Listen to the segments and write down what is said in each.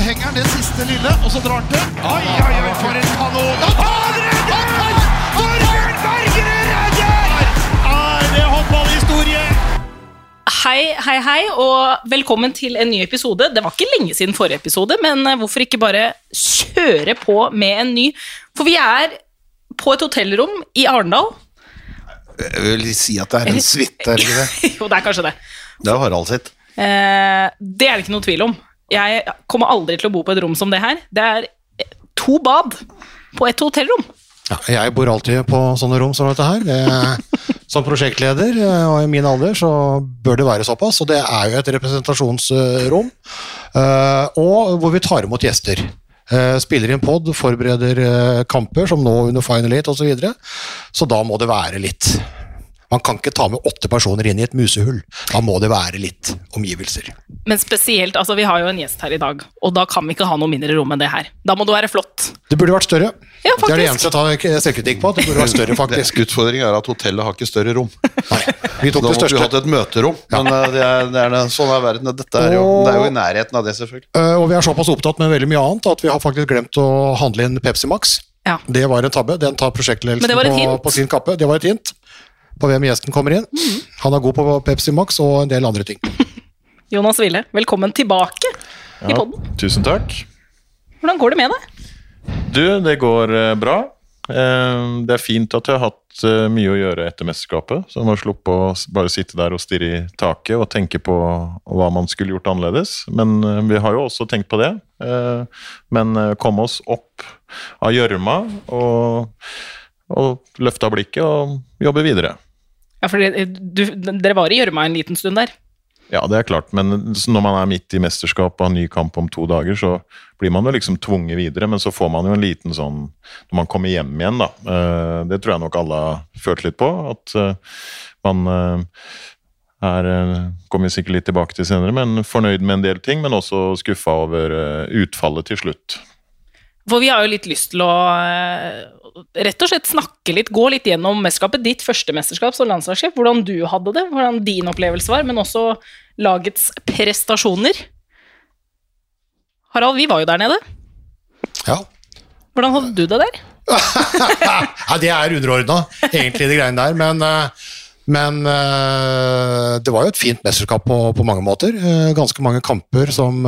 Så henger han det siste lille, og så drar han til. Oi, oi, oi, for en kanon! Han redder! Torbjørn Bergerud redder! Er det håndballhistorie? Hei, hei, hei, og velkommen til en ny episode. Det var ikke lenge siden forrige episode, men eh, hvorfor ikke bare kjøre på med en ny? For vi er på et hotellrom i Arendal. Jeg vil si at det er en suite, er det ikke det? jo, det er kanskje det. Det er Harald sitt. Eh, det er det ikke noe tvil om. Jeg kommer aldri til å bo på et rom som det her. Det er to bad på et hotellrom. Ja, jeg bor alltid på sånne rom som dette her. Det, som prosjektleder eh, og i min alder så bør det være såpass, og det er jo et representasjonsrom. eh, Og hvor vi tar imot gjester. Eh, Spiller inn pod, forbereder kamper, som nå under Final Eight osv. Så, videre. så da må det være litt Man kan ikke ta med åtte personer inn i et musehull. Da må det være litt omgivelser. Men spesielt, altså vi har jo en gjest her i dag, og da kan vi ikke ha noe mindre rom enn det her. Da må det være flott. Det burde vært større. Ja, det er det faktisk. eneste jeg tar selvkritikk på. Det burde vært større, faktisk. Utfordringen er at hotellet har ikke større rom. Nei, vi Da tok det måtte vi største. hatt et møterom. Men eh, det er, det er, sånn er verden. Dette er jo, det er jo i nærheten av det, selvfølgelig. Eh, Og vi er såpass opptatt med veldig mye annet at vi har faktisk glemt å handle inn Pepsi Max. Ja. Det var en tabbe. Den tar prosjektledelsen på, på sin kappe. Det var et hint på hvem gjesten kommer inn. Mm. Han er god på Pepsi Max og en del andre ting. Jonas Ville, velkommen tilbake i Ja, podden. tusen takk. Hvordan går det med deg? Du, det går eh, bra. Eh, det er fint at jeg har hatt eh, mye å gjøre etter mesterskapet. Så man har sluppet å bare sitte der og stirre i taket og tenke på hva man skulle gjort annerledes. Men vi har jo også tenkt på det. Eh, Men kom komme oss opp av gjørma og, og løfta blikket og jobbe videre. Ja, for dere var i gjørma en liten stund der. Ja, det er klart, men når man er midt i mesterskap og har ny kamp om to dager, så blir man jo liksom tvunget videre, men så får man jo en liten sånn Når man kommer hjem igjen, da. eh, Det tror jeg nok alle har følt litt på. At eh, man eh, er eh, Kommer vi sikkert litt tilbake til senere, men fornøyd med en del ting, men også skuffa over eh, utfallet til slutt. For vi har jo litt lyst til å eh, rett og slett snakke litt, gå litt gjennom mesterskapet. Ditt første mesterskap som landslagssjef, hvordan du hadde det, hvordan din opplevelse var, men også lagets prestasjoner. Harald, vi var jo der nede. Ja. Hvordan hadde du det der? ja, det er underordna, egentlig, de greiene der. Men, eh, men eh, det var jo et fint mesterskap på, på mange måter. Eh, Ganske mange kamper som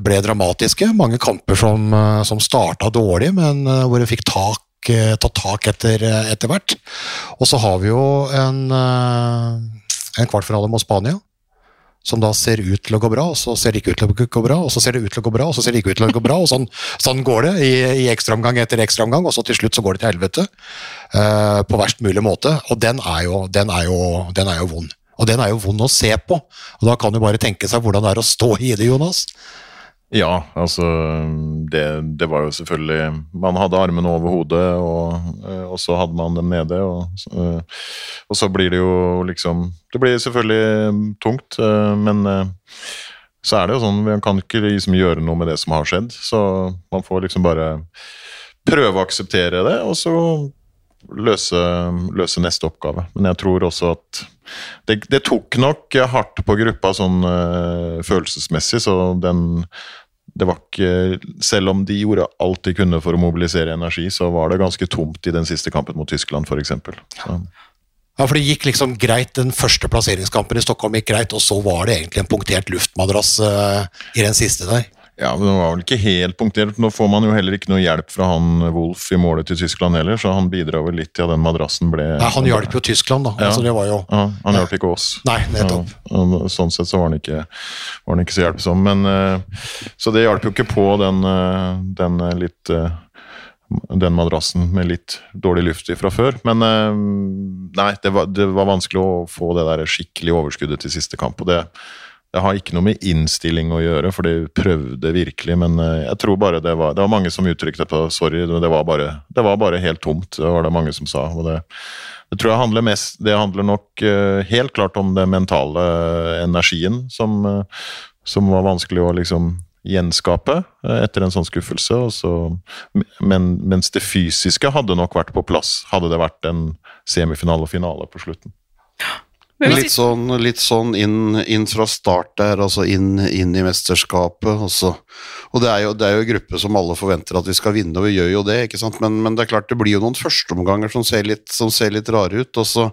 ble dramatiske. Mange kamper som, eh, som starta dårlig, men eh, hvor en fikk tak, eh, ta tak etter, eh, etter hvert. Og så har vi jo en, eh, en kvartfinale mot Spania. Som da ser ut til å gå bra, og så ser det ikke ut til å gå bra, og så ser det ut til å gå bra, og så ser det ikke ut til å gå bra, og sånn, sånn går det i, i ekstraomgang etter ekstraomgang, og så til slutt så går det til helvete. Uh, på verst mulig måte. Og den er, jo, den, er jo, den er jo vond. Og den er jo vond å se på. Og da kan du bare tenke seg hvordan det er å stå i det, Jonas. Ja, altså det, det var jo selvfølgelig Man hadde armene over hodet, og, eh, og så hadde man dem nede. Og, eh, og så blir det jo liksom Det blir selvfølgelig tungt, eh, men eh, så er det jo sånn Man kan ikke liksom gjøre noe med det som har skjedd, så man får liksom bare prøve å akseptere det, og så løse, løse neste oppgave. Men jeg tror også at det, det tok nok hardt på gruppa sånn eh, følelsesmessig, så den det var ikke, Selv om de gjorde alt de kunne for å mobilisere energi, så var det ganske tomt i den siste kampen mot Tyskland, f.eks. Ja, for det gikk liksom greit, den første plasseringskampen i Stockholm gikk greit, og så var det egentlig en punktert luftmadrass uh, i den siste der. Ja, men det var vel ikke helt punktert. Nå får man jo heller ikke noe hjelp fra han Wolf i målet til Tyskland heller, så han bidrar vel litt til at den madrassen ble Nei, han hjalp jo Tyskland, da. Ja. Altså, det var jo Ja, han hjalp ikke oss. Nei, nettopp. Ja, sånn sett så var han ikke, var han ikke så hjelpsom. Men, eh, så det hjalp jo ikke på den, eh, den eh, litt eh, den madrassen med litt dårlig luft i fra før. Men eh, nei, det var, det var vanskelig å få det der skikkelig overskuddet til siste kamp. og det det har ikke noe med innstilling å gjøre, for de prøvde virkelig. Men eh, jeg tror bare det var Det var mange som uttrykte på sorry, det var bare, det var bare helt tomt. Det var det mange som sa. og det, det tror jeg handler mest Det handler nok eh, helt klart om den mentale energien som, eh, som var vanskelig å liksom gjenskape eh, etter en sånn skuffelse. Så, men, mens det fysiske hadde nok vært på plass, hadde det vært en semifinale og finale på slutten. Litt sånn, litt sånn inn, inn fra start der, altså inn, inn i mesterskapet. Også. og det er, jo, det er jo en gruppe som alle forventer at vi skal vinne, og vi gjør jo det. ikke sant? Men, men det er klart det blir jo noen førsteomganger som, ser litt- som ser litt rare ut, og så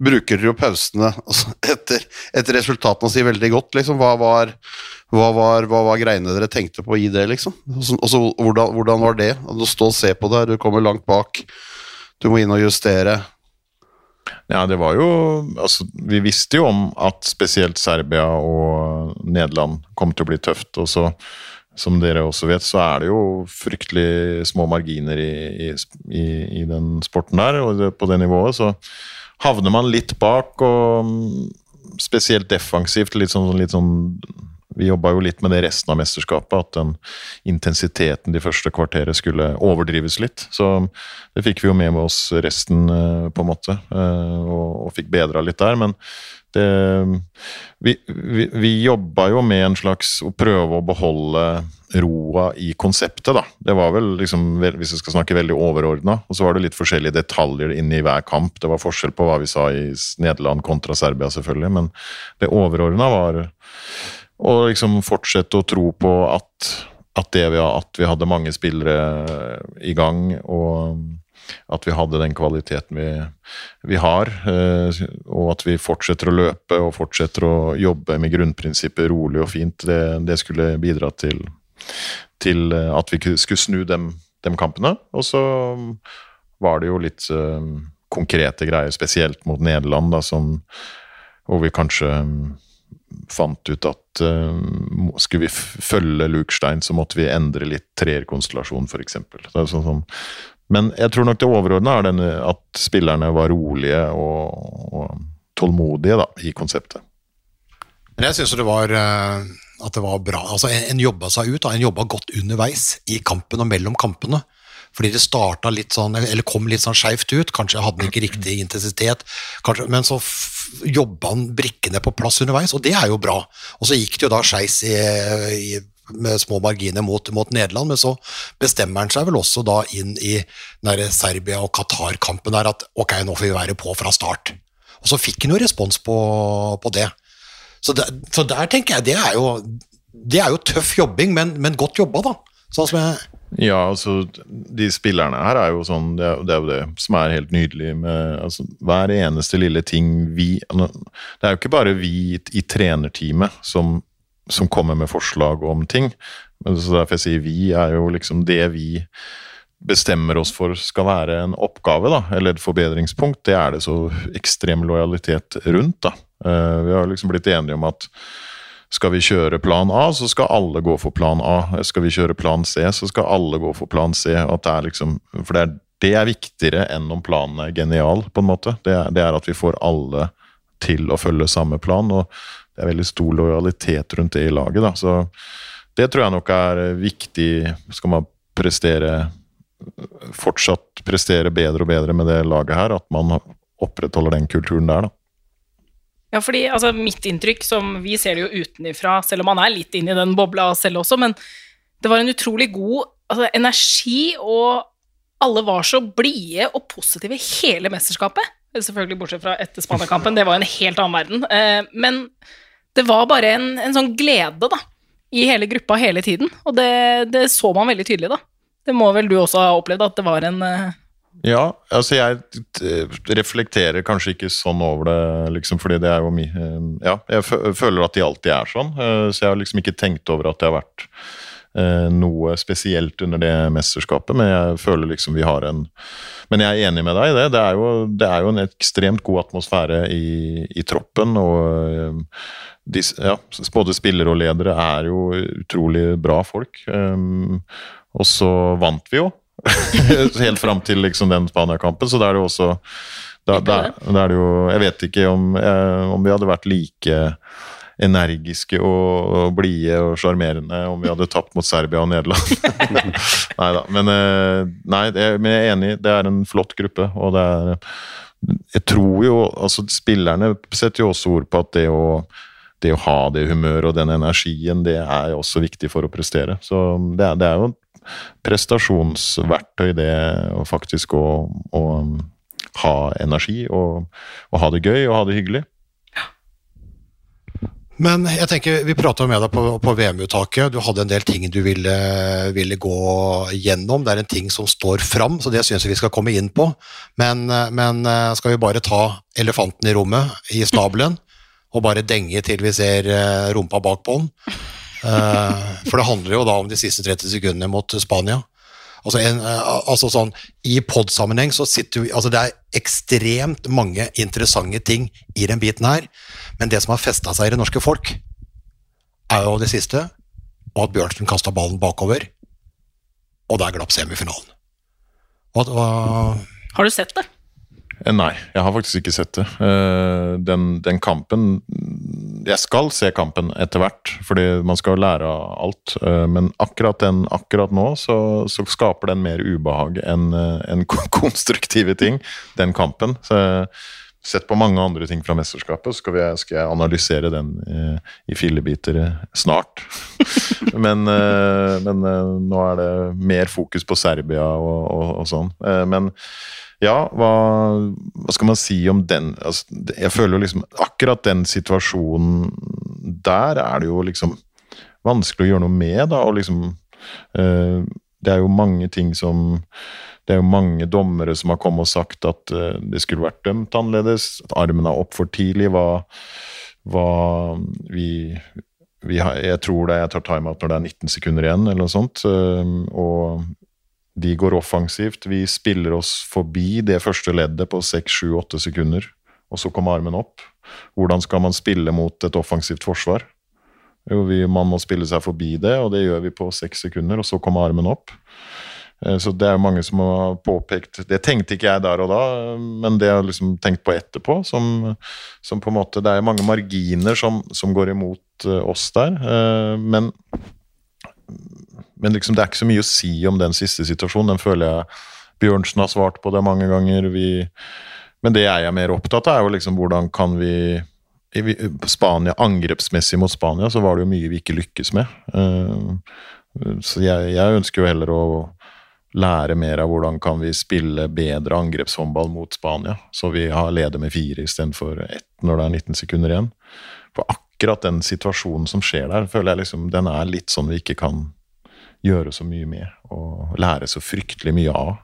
bruker dere jo pausene altså, etter, etter resultatene å si veldig godt. liksom, Hva var, hva var, hva var greiene dere tenkte på i det, liksom? Og så, og så hvordan, hvordan var det? Å stå og se på det, du kommer langt bak, du må inn og justere. Ja, det var jo Altså, vi visste jo om at spesielt Serbia og Nederland kom til å bli tøft. Og så, som dere også vet, så er det jo fryktelig små marginer i, i, i, den sporten der, og det, på det nivået. Så havner man litt bak, og mm, spesielt defensivt, litt sånn, litt sånn vi jobba jo litt med det resten av mesterskapet, at den intensiteten de første kvarteret skulle overdrives litt. Så det fikk vi jo med oss resten, eh, på en måte, eh, og, og fikk bedra litt der. Men det Vi, vi, vi jobba jo med en slags å prøve å beholde roa i konseptet, da. Det var vel liksom, hvis jeg skal snakke veldig overordna, og så var det litt forskjellige detaljer inni hver kamp. Det var forskjell på hva vi sa i Nederland kontra Serbia, selvfølgelig, men det overordna var og liksom fortsette å tro på at, at, det vi, at vi hadde mange spillere i gang, og at vi hadde den kvaliteten vi, vi har. eh, Og at vi fortsetter å løpe og fortsetter å jobbe med grunnprinsippet rolig og fint. Det, det skulle bidra til, til eh, at vi skulle snu dem, dem kampene. Og så var det jo litt eh, konkrete greier, spesielt mot Nederland, da, som, hvor vi kanskje fant ut at uh, skulle vi følge Luke Stein, så måtte vi endre litt treerkonstellasjon, f.eks. Sånn, sånn. Men jeg tror nok det overordna er denne, at spillerne var rolige og, og tålmodige da, i konseptet. Men jeg syns det var eh, at det var bra. Altså, en, en jobba seg ut, da. en jobba godt underveis i kampen og mellom kampene. Fordi det starta litt sånn, eller kom litt sånn skeivt ut. Kanskje hadde den ikke riktig intensitet, kanskje, men så jobba han brikkene på plass underveis, og det er jo bra. Og så gikk det jo da skeis med små marginer mot, mot Nederland, men så bestemmer han seg vel også da inn i Serbia- og Qatar-kampen der at ok, nå får vi være på fra start. Og så fikk han jo respons på, på det. Så der, så der tenker jeg, det er jo, det er jo tøff jobbing, men, men godt jobba, da. Sånn som jeg Ja, altså, de spillerne her er jo sånn Det er, det er jo det som er helt nydelig med altså, Hver eneste lille ting vi Det er jo ikke bare vi i, trenerteamet som, som kommer med forslag om ting. Så derfor jeg sier vi, er jo liksom det vi bestemmer oss for skal være en oppgave, da, eller et forbedringspunkt, det er det så ekstrem lojalitet rundt. da. Eh, vi har liksom blitt enige om at skal vi kjøre plan A, så skal alle gå for plan A. Skal vi kjøre plan C, så skal alle gå for plan C. Det liksom, for det er, det er viktigere enn om planen er genial, på en måte. Det er, det er at vi får alle til å følge samme plan, og det er veldig stor lojalitet rundt det i laget. Da. Så det tror jeg nok er viktig skal man prestere fortsatt prestere bedre og bedre med det laget her, at man opprettholder den kulturen der, da. Ja, fordi altså, mitt inntrykk, som vi ser det jo utenifra, selv om man er litt inne i den bobla selv også, men det var en utrolig god altså, energi, og alle var så blide og positive hele mesterskapet. Selvfølgelig bortsett fra etter Spania-kampen, det var en helt annen verden. Eh, men det var bare en, en sånn glede, da, i hele gruppa hele tiden, og det, det så man veldig tydelig, da. Det må vel du også ha opplevd, at det var en eh, Ja, altså jeg reflekterer kanskje ikke sånn over det, liksom, fordi det er jo mi eh, Ja, jeg føler at de alltid er sånn, eh, så jeg har liksom ikke tenkt over at det har vært eh, noe spesielt under det mesterskapet, men jeg føler liksom vi har en Men jeg er enig med deg i det. Det er jo, det er jo en ekstremt god atmosfære i, i troppen, og de, ja, både spillere og ledere er jo utrolig bra folk. Og så vant vi jo, helt fram til liksom den Spania-kampen, så da er det jo også da, da, da det jo Jeg vet ikke om, eh, om vi hadde vært like energiske og, og blide og sjarmerende om vi hadde tapt mot Serbia og Nederland. nei da. Men, eh, nei, det, men jeg er enig, det er en flott gruppe, og det er Jeg tror jo altså Spillerne setter jo også ord på at det å det å ha det humøret og den energien, det er jo også viktig for å prestere. Så det er, det er jo prestasjonsverktøy, det å faktisk å, å ha energi og, og ha det gøy og ha det hyggelig. Men jeg tenker, vi prata med deg på, på VM-uttaket. Du hadde en del ting du ville, ville, gå gjennom. Det er en ting som står fram, så det syns jeg vi skal komme inn på. Men, men, skal vi bare ta elefanten i rommet, i stabelen, og bare denge til vi ser eh, rumpa bak på den? Eh, for det handler jo da om de siste 30 sekundene mot Spania. Altså, en, eh, altså sånn, I pod-sammenheng så sitter vi altså Det er ekstremt mange interessante ting i den biten her, men det som har festa seg i det norske folk, er jo det siste, og at Bjørnsen kasta ballen bakover, og der glapp semifinalen. Og, og, har du sett det? Eh, nei, jeg har faktisk ikke sett det. Eh, den, den, kampen Jeg skal se kampen etter hvert, fordi man skal lære av alt. Eh, men akkurat, den, akkurat nå så, så, skaper den mer ubehag enn en konstruktive ting, den kampen. Så sett på mange andre ting fra mesterskapet, så skal, vi, skal jeg analysere den i, i fillebiter snart. men, men, nå er det mer fokus på Serbia og, og, og sånn. Men ja, hva, hva, skal man si om den altså, Jeg føler jo liksom Akkurat den situasjonen der er det jo liksom vanskelig å gjøre noe med, da, og liksom øh, Det er jo mange ting som Det er jo mange dommere som har kommet og sagt at øh, det skulle vært dømt annerledes, at armen er opp for tidlig, hva, hva vi, vi har, jeg tror det jeg tar timeout når det er 19 sekunder igjen, eller noe sånt. Øh, og de går offensivt. Vi spiller oss forbi det første leddet på 6-7-8 sekunder, og så kommer armen opp. Hvordan skal man spille mot et offensivt forsvar? Jo, vi, man må spille seg forbi det, og det gjør vi på seks sekunder, og så kommer armen opp. Eh, så det er mange som har påpekt Det tenkte ikke jeg der og da, men det har jeg liksom tenkt på etterpå. Som, som, på en måte Det er mange marginer som, som går imot eh, oss der. Eh, men men liksom, det er ikke så mye å si om den siste situasjonen. Den føler jeg Bjørnsen har svart på det mange ganger. Vi, men det jeg er mer opptatt av, er jo liksom hvordan kan vi Spania, Angrepsmessig mot Spania så var det jo mye vi ikke lykkes med. Eh, så jeg, jeg ønsker jo heller å lære mer av hvordan kan vi spille bedre angrepshåndball mot Spania. Så vi har leder med fire istedenfor ett når det er 19 sekunder igjen. For akkurat den situasjonen som skjer der, føler jeg liksom den er litt sånn vi ikke kan gjøre så mye med og lære så fryktelig mye av.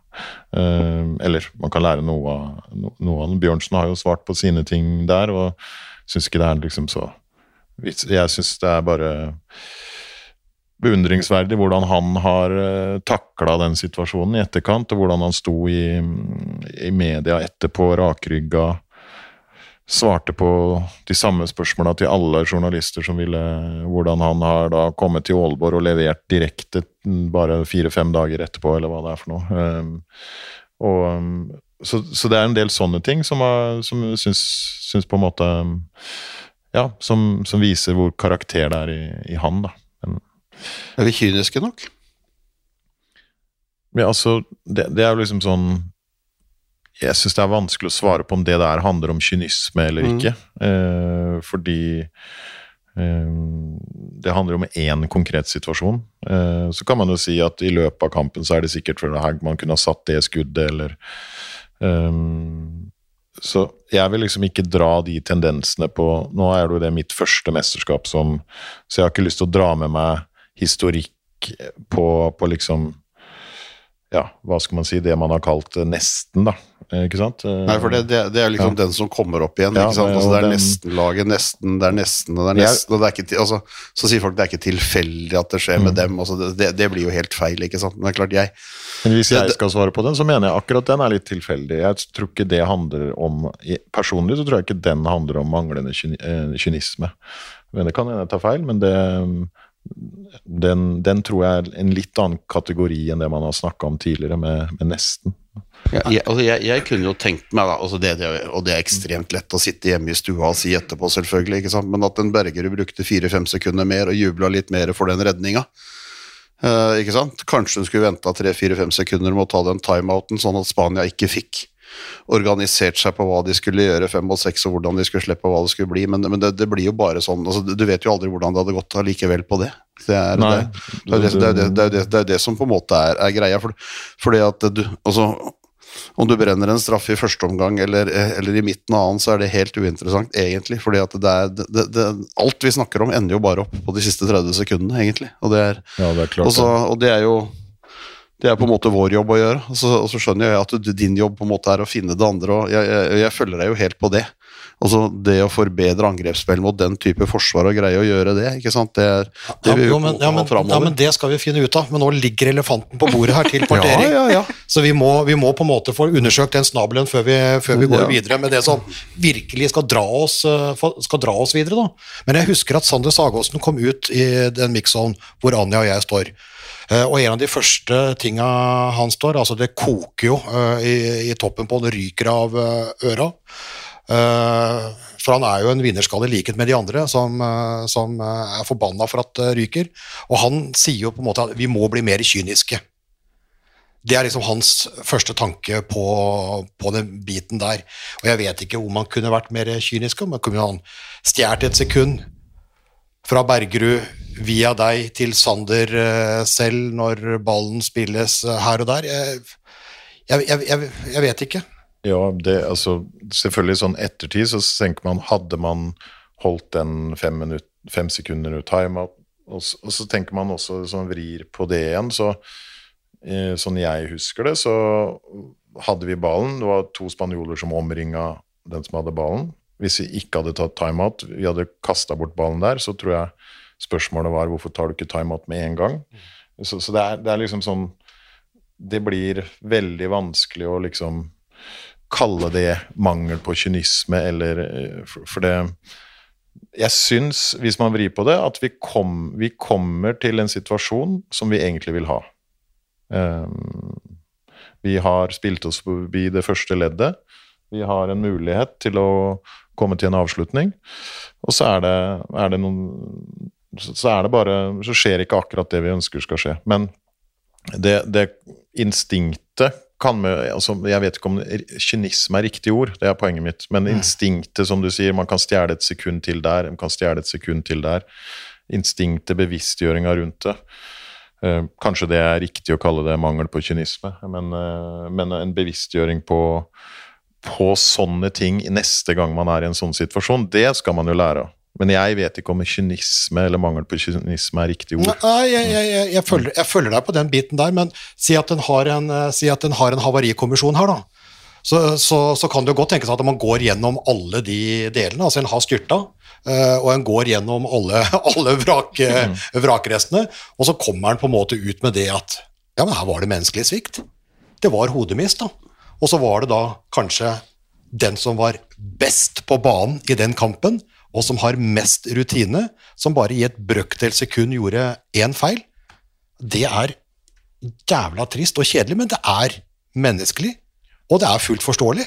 Uh, eller man kan lære noe av noe av Bjørnsen har jo svart på sine ting der, og syns ikke det er liksom så Jeg syns det er bare beundringsverdig hvordan han har eh, takla den situasjonen i etterkant, og hvordan han sto i, i media etterpå rakrygga svarte på de samme spørsmåla til alle journalister som ville Hvordan han har da kommet til Aalborg og levert direkte bare fire-fem dager etterpå, eller hva det er for noe. Um, og, så, så, det er en del sånne ting som, er, som syns, syns, på en måte Ja, som, som, viser hvor karakter det er i, i han, da. Men, er vi kyniske nok? Ja, altså, det, det er jo liksom sånn jeg syns det er vanskelig å svare på om det der handler om kynisme eller mm. ikke. Eh, fordi eh, det handler om én konkret situasjon. Eh, så kan man jo si at i løpet av kampen så er det sikkert fordi man kunne ha satt det skuddet, eller eh, Så jeg vil liksom ikke dra de tendensene på Nå er det jo det mitt første mesterskap som Så jeg har ikke lyst til å dra med meg historikk på, på liksom ja, hva skal man si, det man har kalt nesten, da. Eh, ikke sant? Eh, Nei, for det, det, det er liksom ja. den som kommer opp igjen. Ikke sant? Altså, det er nesten-laget, nesten, det er nesten, og det er nesten og det er ikke, altså, Så sier folk det er ikke tilfeldig at det skjer mm. med dem. Altså, det, det, blir jo helt feil, ikke sant. Men det er klart, jeg Men Hvis jeg skal svare på den, så mener jeg akkurat den er litt tilfeldig. Jeg tror ikke det handler om Personlig så tror jeg ikke den handler om manglende eh, kynisme. Men det kan hende jeg tar feil, men det den, den, tror jeg er en litt annen kategori enn det man har snakka om tidligere, med, med nesten. Ja, jeg, altså jeg, jeg, kunne jo tenkt meg, da, altså det, det, og det er ekstremt lett å sitte hjemme i stua og si etterpå, selvfølgelig, men at en Bergerud brukte fire-fem sekunder mer og jubla litt mer for den redninga. Sant? Kanskje hun skulle venta tre-fire-fem sekunder med å ta den timeouten, sånn at Spania ikke fikk organisert seg på hva de skulle gjøre fem og seks, og hvordan de skulle slippe, og hva det skulle bli. Men, men det, det, blir jo bare sånn altså, Du vet jo aldri hvordan det hadde gått allikevel på det. Det er det, det, er det, som på en måte er, er greia. For, fordi at du Altså om du brenner en straffe i første omgang eller, eller i midten av annen, så er det helt uinteressant, egentlig. fordi at det er, det, det, alt vi snakker om, ender jo bare opp på de siste 30 sekundene, egentlig. Og det er, Ja, det er klart og så, og det er jo det er på en måte vår jobb å gjøre. Og så, og så skjønner jeg at du, din jobb på en måte er å finne det andre. og Jeg, jeg, jeg følger deg jo helt på det. Altså Det å forbedre angrepsspill mot den type forsvar og greie å gjøre det, ikke sant. Det er det Ja, vi jo, men, ja, men, ja, men det skal vi finne ut av. Men nå ligger elefanten på bordet her til partering. ja, ja. Så vi må, vi må på en måte få undersøkt den snabelen før vi, før vi går Ja. videre med det som virkelig skal dra oss, eh, skal dra oss videre. Da. Men jeg husker at Sander Sagåsen kom ut i den mix-zone hvor Anja og jeg står. Eh, Og en av de første tinga han står, altså det koker jo eh, i, i toppen på, det ryker av eh, øra. For han er jo en vinnerskalle i likhet med de andre, som, som er forbanna for at det ryker. Og han sier jo på en måte at vi må bli mer kyniske. Det er liksom hans første tanke på, på den biten der. Og jeg vet ikke om han kunne vært mer kynisk, om han kunne stjålet et sekund fra Bergerud via deg til Sander eh, selv når ballen spilles eh, her og der. Jeg, jeg, jeg, jeg, vet ikke. Ja, det, altså, selvfølgelig sånn ettertid så tenker man hadde man holdt den fem, minutt, fem sekunder ut timeout, og, og så tenker man også sånn vrir på det igjen, så eh, sånn jeg husker det, så hadde vi ballen, det var to spanjoler som omringa den som hadde ballen. Hvis vi ikke hadde tatt timeout, vi hadde kasta bort ballen der, så tror jeg spørsmålet var hvorfor tar du ikke timeout med en gang? Så, så det, er, det er liksom sånn Det blir veldig vanskelig å liksom kalle det mangel på kynisme, eller eh, For, for det Jeg syns, hvis man vrir på det, at vi, kom, vi kommer til en situasjon som vi egentlig vil ha. Um, vi har spilt oss forbi det første leddet. Vi har en mulighet til å komme til en avslutning. Og så er det, er det noen så, er det bare Så skjer ikke akkurat det vi ønsker skal skje. Men det, det instinktet kan med, altså Jeg vet ikke om kynisme er riktig ord, det er poenget mitt. Men instinktet, som du sier, man kan stjele et sekund til der, man kan stjele et sekund til der. Instinktet, bevisstgjøringa rundt det. Eh, kanskje det er riktig å kalle det mangel på kynisme, men, eh, men en bevisstgjøring på, på sånne ting neste gang man er i en sånn situasjon, det skal man jo lære av. Men jeg vet ikke om kynisme eller mangel på kynisme er riktig ord. Nei, jeg, jeg, jeg, jeg, følger, følger deg på den biten der, men si at den har en, eh, si at den har en havarikommisjon her, da. Så, så, så kan det jo godt tenkes at man går gjennom alle de delene. altså En har styrta, eh, og en går gjennom alle, alle vrak, Mm. vrakrestene, og så kommer en på en måte ut med det at ja, men her var det menneskelig svikt. Det var hodemist, da. Og så var det da kanskje den som var best på banen i den kampen, og som har mest rutine, som bare i et brøkdel sekund gjorde én feil. Det er jævla trist og kjedelig, men det er menneskelig, og det er fullt forståelig.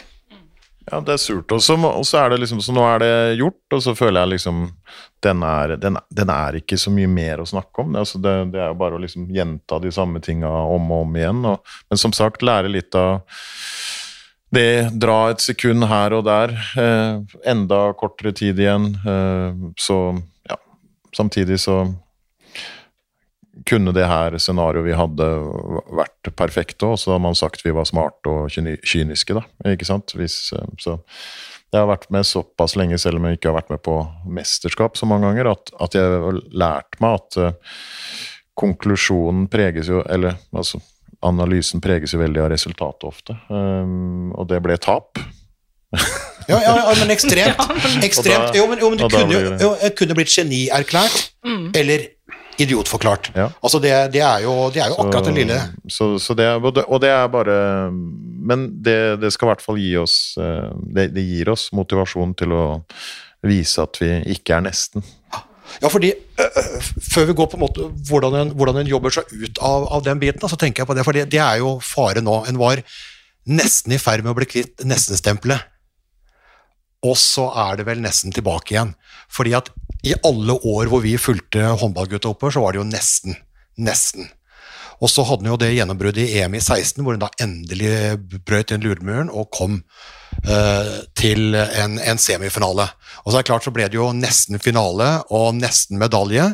Ja, det er surt. Og så er det liksom, så nå er det gjort, og så føler jeg liksom den er, den, den er ikke så mye mer å snakke om. Altså det, det er jo bare å liksom gjenta de samme tinga om og om igjen. Og, men som sagt, lære litt av det. Dra et sekund her og der. Eh, enda kortere tid igjen. Eh, så ja, samtidig så kunne det her scenarioet vi hadde vært perfekt òg? så har man sagt vi var smarte og kyniske, da. Ikke sant? Hvis, eh, så jeg har vært med såpass lenge, selv om jeg ikke har vært med på mesterskap så mange ganger, at, at jeg har lært meg at uh, konklusjonen preges jo Eller altså, analysen preges jo veldig av resultatet ofte. Um, og det ble tap. Ja, ja, ja men ekstremt. ekstremt. Jo, men, jo, men det kunne, jo, det kunne blitt genierklært, eller idiotforklart. Ja. Altså, det, det er jo, det er jo akkurat det lille Så, så det, er- og det, er bare Men det, det skal i hvert fall gi oss eh, det, gir oss motivasjon til å vise at vi ikke er nesten. Ja, fordi øh, Før vi går på en måte hvordan en, hvordan en jobber seg ut av, av den biten, så tenker jeg på det, for det er jo fare nå. En var nesten i ferd med å bli kvitt nesten-stempelet. Og så er det vel nesten tilbake igjen. Fordi at i alle år hvor vi fulgte håndballgutta oppover, så var det jo nesten. Nesten. Og så hadde han jo det gjennombruddet i EM i 16, hvor han da endelig brøt inn lurmuren og kom eh, til en, en semifinale. Og så er det klart så ble det jo nesten finale og nesten medalje.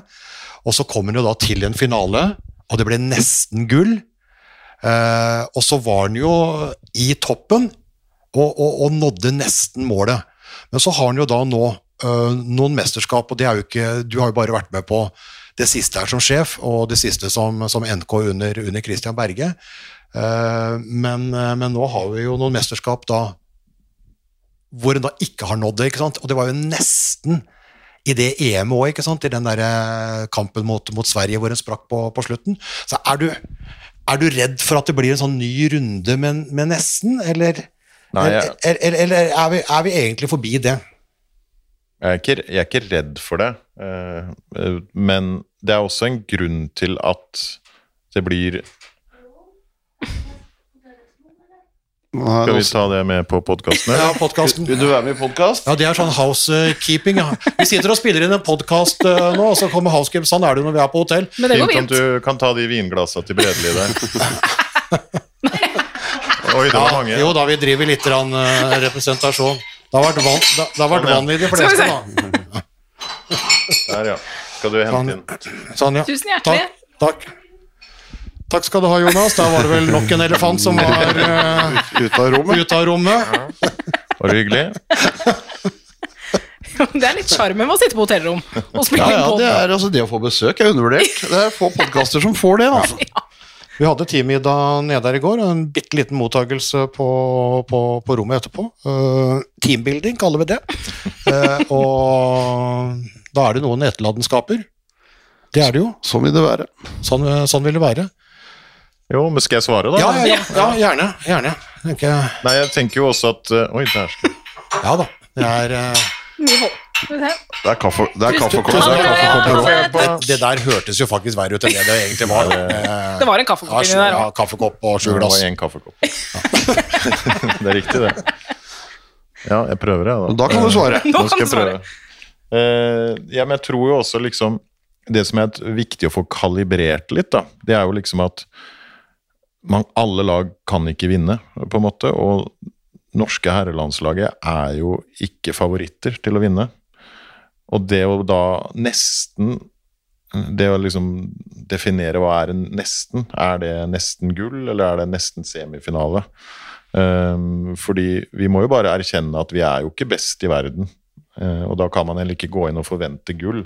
Og så kom han jo da til en finale, og det ble nesten gull. Eh, og så var han jo i toppen og, og, og nådde nesten målet. Men så har han jo da nå øh, noen mesterskap, og det er jo ikke Du har jo bare vært med på det siste her som sjef, og det siste som, som NK under, under Christian Berge. Uh, men, eh, men nå har vi jo noen mesterskap da hvor en da ikke har nådd det. ikke sant? Og det var jo nesten i det EM òg, ikke sant? i den der eh, kampen mot, mot Sverige hvor en sprakk på, på slutten. Så er du, er du redd for at det blir en sånn ny runde med, med nesten, eller, Nei, jeg- eller, eller, eller er, vi, er vi egentlig forbi det? Jeg er, ikke, jeg er ikke redd for det, eh, eh, men det er også en grunn til at det blir Skal vi ta det med på podkasten? Ja, podcasten. Vil du være med i podkast? Ja, det er sånn housekeeping. Ja. Vi sitter og spiller inn en podkast nå, og så kommer housekeeping. Sånn er det når vi er på hotell. Men det går Fint om du kan ta de vinglassene til Bredli der. Oi, det var mange. Jo da, vi driver litt rann, uh, representasjon. Det har vært vann, det, det har vært Sånn, ja. vann i de fleste, da. Der, ja. Skal du hente inn? Sånn, ja. Tusen hjertelig. Takk, takk. Takk skal du ha, Jonas. Da var det vel nok en elefant som var uh, Ut av rommet? Ut av rommet. Var det hyggelig? Det er litt sjarmen med å sitte på hotellrom og spille Ja, ja, inn det, er, altså, det å få besøk er undervurdert. Det er få podkaster som får det. Altså. Vi hadde teammiddag nede der i går, og en bitte liten mottagelse på, på, på rommet etterpå. Uh, teambuilding kaller vi det. Uh, og da er det noen etterladenskaper. Det er det jo. Sånn vil det være. Sånn, sånn vil det være. Jo, men skal jeg svare, da? Ja, ja, ja, ja gjerne. gjerne. Jeg. Nei, jeg tenker jo også at eh, Oi, der skal Ja da. Det er eh, Mye hold. Det er kaffe, det er Tusen- kaffekopp. Det er der hørtes jo faktisk verre ut enn det det egentlig var. Det var en kaffekopp inni der ja, kaffekopp og sju Det var én kaffekopp. det er riktig, det. Ja, jeg prøver, jeg, da. Da kan du svare. Nå Nå skal jeg prøve. Eh, ja, men jeg tror jo også liksom Det som er viktig å få kalibrert litt, da, det er jo liksom at man, alle lag kan ikke vinne, på en måte. Og norske herrelandslaget er jo ikke favoritter til å vinne. Og det å da nesten Det å liksom definere hva er en nesten, er det nesten gull, eller er det nesten semifinale? Um, fordi vi må jo bare erkjenne at vi er jo ikke best i verden. Uh, og da kan man heller ikke gå inn og forvente gull.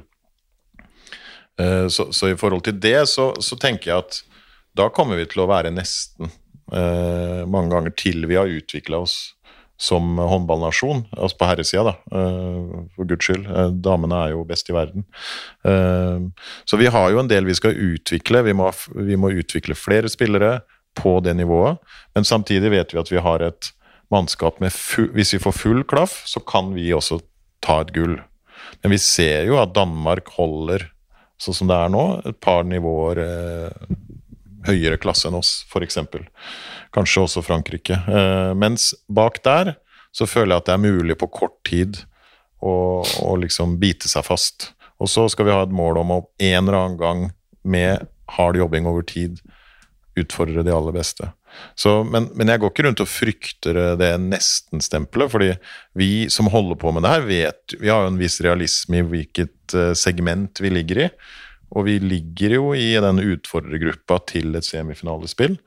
Uh, så, så i forhold til det, så, så tenker jeg at da kommer vi til å være nesten mange ganger til vi har utvikla oss som håndballnasjon, altså på herresida, da, eh, for guds skyld. Eh, damene er jo best i verden. Eh, så vi har jo en del vi skal utvikle. Vi må, vi må utvikle flere spillere på det nivået, men samtidig vet vi at vi har et mannskap med full, Hvis vi får full klaff, så kan vi også ta et gull. Men vi ser jo at Danmark holder, sånn som det er nå, et par nivåer eh, høyere klasse enn oss, f.eks. Kanskje også Frankrike. Eh, mens bak der så føler jeg at det er mulig på kort tid å, å liksom bite seg fast. Og så skal vi ha et mål om å en eller annen gang med hard jobbing over tid utfordre de aller beste. Så, men, men jeg går ikke rundt og frykter det nesten-stempelet, fordi vi som holder på med det her, vet Vi har jo en viss realisme i hvilket eh, segment vi ligger i. Og vi ligger jo i den utfordrergruppa til et semifinalespill.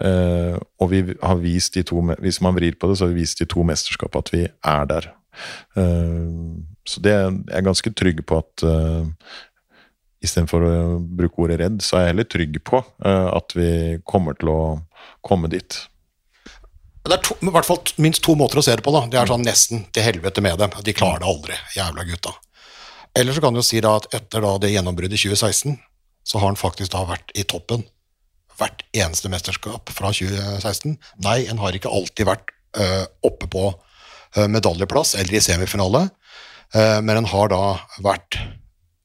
Uh, og vi har vist de to, hvis man vrir på det, så har vi vist de to mesterskapene at vi er der. Uh, så det er jeg ganske trygg på at uh, Istedenfor å bruke ordet redd, så er jeg heller trygg på uh, at vi kommer til å komme dit. Det er to, i hvert fall minst to måter å se det på. da. Det er sånn nesten til helvete med dem. De klarer det aldri, jævla gutta. Eller så kan du jo si da at etter da det gjennombruddet i 2016, så har han faktisk da vært i toppen hvert eneste mesterskap fra 2016. Nei, en har ikke alltid vært øh, oppe på øh, medaljeplass eller i semifinale, øh, men en har da vært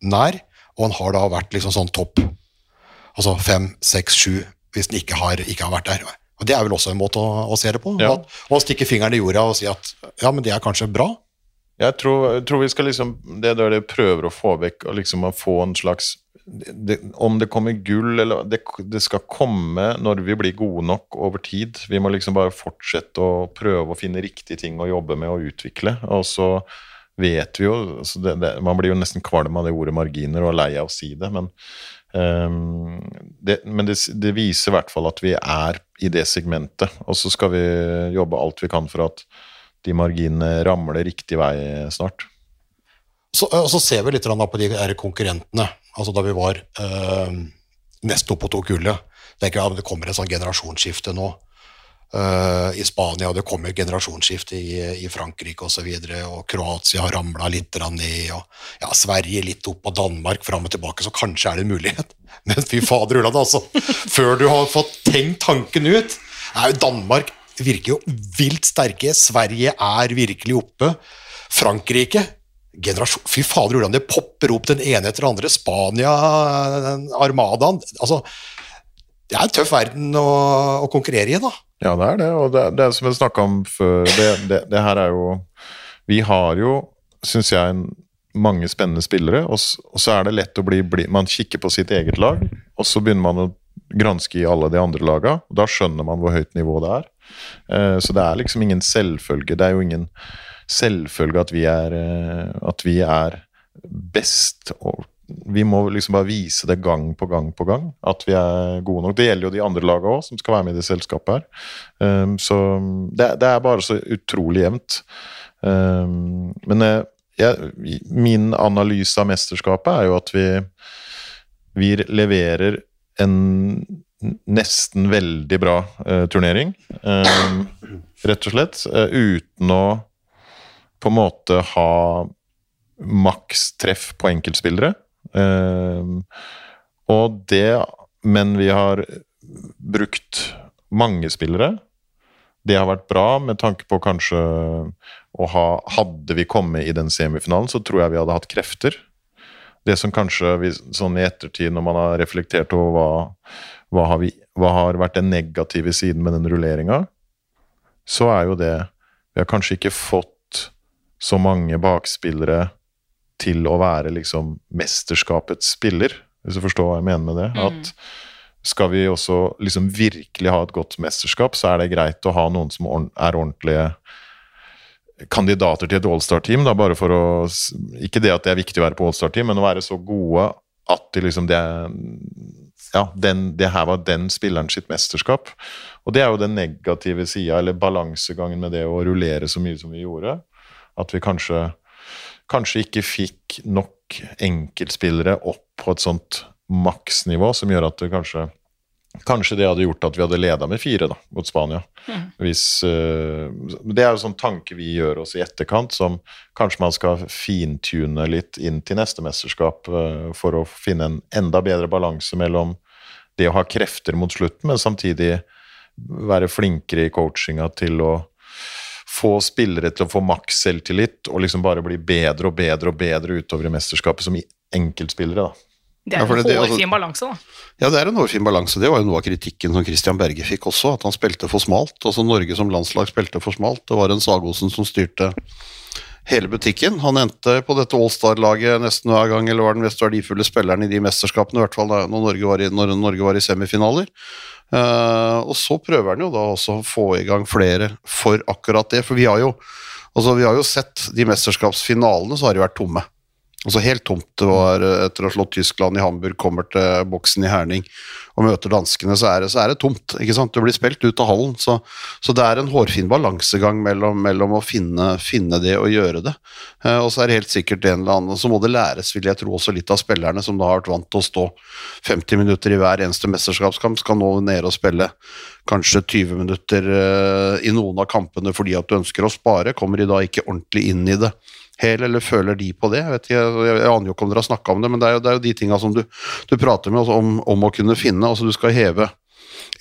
nær, og en har da vært liksom sånn topp. Altså fem, seks, sju, hvis en ikke har, ikke har vært der. Og Det er vel også en måte å, å se det på. Ja. Å, å stikke fingeren i jorda og si at ja, men det er kanskje bra. Jeg tror, tror vi skal liksom Det er det jeg prøver å få vekk, og liksom å få en slags det, Om det kommer gull, eller det, det skal komme når vi blir gode nok over tid. Vi må liksom bare fortsette å prøve å finne riktige ting å jobbe med og utvikle. Og så vet vi jo altså det, Man blir jo nesten kvalm av det ordet marginer og lei av å si det, men um, Men det viser i hvert fall at vi er i det segmentet. Og så skal vi jobbe alt vi kan for at de marginene ramler riktig vei snart. Så, og så ser vi litt på de konkurrentene. Altså Da vi var eh, nesten oppe og tok gullet. tenker jeg, ja, Det kommer et sånn generasjonsskifte nå eh, i Spania, og det kommer et generasjonsskifte i, i Frankrike osv. Og, så og Kroatia har ramla litt ned, og ja, Sverige litt opp, og Danmark fram og tilbake. Så kanskje er det en mulighet. Men fy fader ulland, altså. Før du har fått tenkt tanken ut er jo Danmark virker jo vilt sterke. Sverige er virkelig oppe. Frankrike generasjon Fy fader, hvordan det popper opp den ene etter den andre. Spania, Armadaen altså, Det er en tøff verden å, å, konkurrere i, da. Ja, det er det, og det, det som vi snakka om før det, det, det, her er jo Vi har jo, syns jeg, mange spennende spillere, og, så er det lett å bli, blid. Man kikker på sitt eget lag, og så begynner man å granske i alle de andre laga, da skjønner man hvor høyt nivå det er. Eh, så det er liksom ingen selvfølge. Det er jo ingen selvfølge at vi er, eh, at vi er best. og vi må liksom bare vise det gang på gang på gang, at vi er gode nok. Det gjelder jo de andre lagene òg, som skal være med i det selskapet her. Um, så det, er bare så utrolig jevnt. Men eh, jeg, min analyse av mesterskapet er jo at vi, vi leverer en nesten veldig bra uh, turnering, um, rett og slett. Uh, uten å på en måte ha maks treff på enkeltspillere. Uh, og det Men vi har brukt mange spillere. Det har vært bra med tanke på kanskje å ha Hadde vi kommet i den semifinalen, så tror jeg vi hadde hatt krefter. Det som kanskje vi, sånn i ettertid, når man har reflektert over hva, hva, har, vi, hva har vært den negative siden med den rulleringa, så er jo det Vi har kanskje ikke fått så mange bakspillere til å være liksom mesterskapets spiller, hvis du forstår hva jeg mener med det. Mm. At skal vi også liksom virkelig ha et godt mesterskap, så er det greit å ha noen som er ordentlige kandidater til et Allstar-team. bare for å, Ikke det at det er viktig å være på Allstar-team, men å være så gode at de liksom det, ja, den, det her var den spilleren sitt mesterskap. Og det er jo den negative sida, eller balansegangen med det å rullere så mye som vi gjorde. At vi kanskje, kanskje ikke fikk nok enkeltspillere opp på et sånt maksnivå som gjør at det kanskje Kanskje det hadde gjort at vi hadde leda med fire da, mot Spania. Mm. Hvis, uh, det er jo sånn tanke vi gjør oss i etterkant, som kanskje man skal fintune litt inn til neste mesterskap uh, for å finne en enda bedre balanse mellom det å ha krefter mot slutten, men samtidig være flinkere i coachinga til å få spillere til å få maks selvtillit og liksom bare bli bedre og bedre og bedre utover i mesterskapet som enkeltspillere. da. Det er en ja, hårfin altså, balanse, da. Ja, det er en hårfin balanse. Det var jo noe av kritikken som Christian Berge fikk også, at han spilte for smalt. Altså Norge som landslag spilte for smalt. Det var en Sagosen som styrte hele butikken. Han endte på dette Allstar-laget nesten hver gang, eller var den mest verdifulle spilleren i de mesterskapene, i hvert fall når Norge var i, Norge var i semifinaler. Uh, og så prøver han jo da også å få i gang flere for akkurat det. For vi har jo, altså vi har jo sett de mesterskapsfinalene, så har de vært tomme. Altså Helt tomt. Det var eh, etter å ha slått Tyskland i Hamburg, kommer til boksen i Herning og møter danskene, så er det, så er det tomt. ikke sant? Du blir spilt ut av hallen. Så, så det er en hårfin balansegang mellom, mellom å finne, finne, det og gjøre det. Eh, og så er det helt sikkert en eller annen Så må det læres, vil jeg tro, også litt av spillerne som da har vært vant til å stå 50 minutter i hver eneste mesterskapskamp, skal nå ned og spille kanskje 20 minutter eh, i noen av kampene fordi at du ønsker å spare. Kommer de da ikke ordentlig inn i det? Hel, eller føler de på det? Jeg, vet ikke, jeg, jeg aner jo ikke om dere har snakka om det, men det er jo, det er jo de tinga som du, du, prater med altså om, om, å kunne finne. altså Du skal heve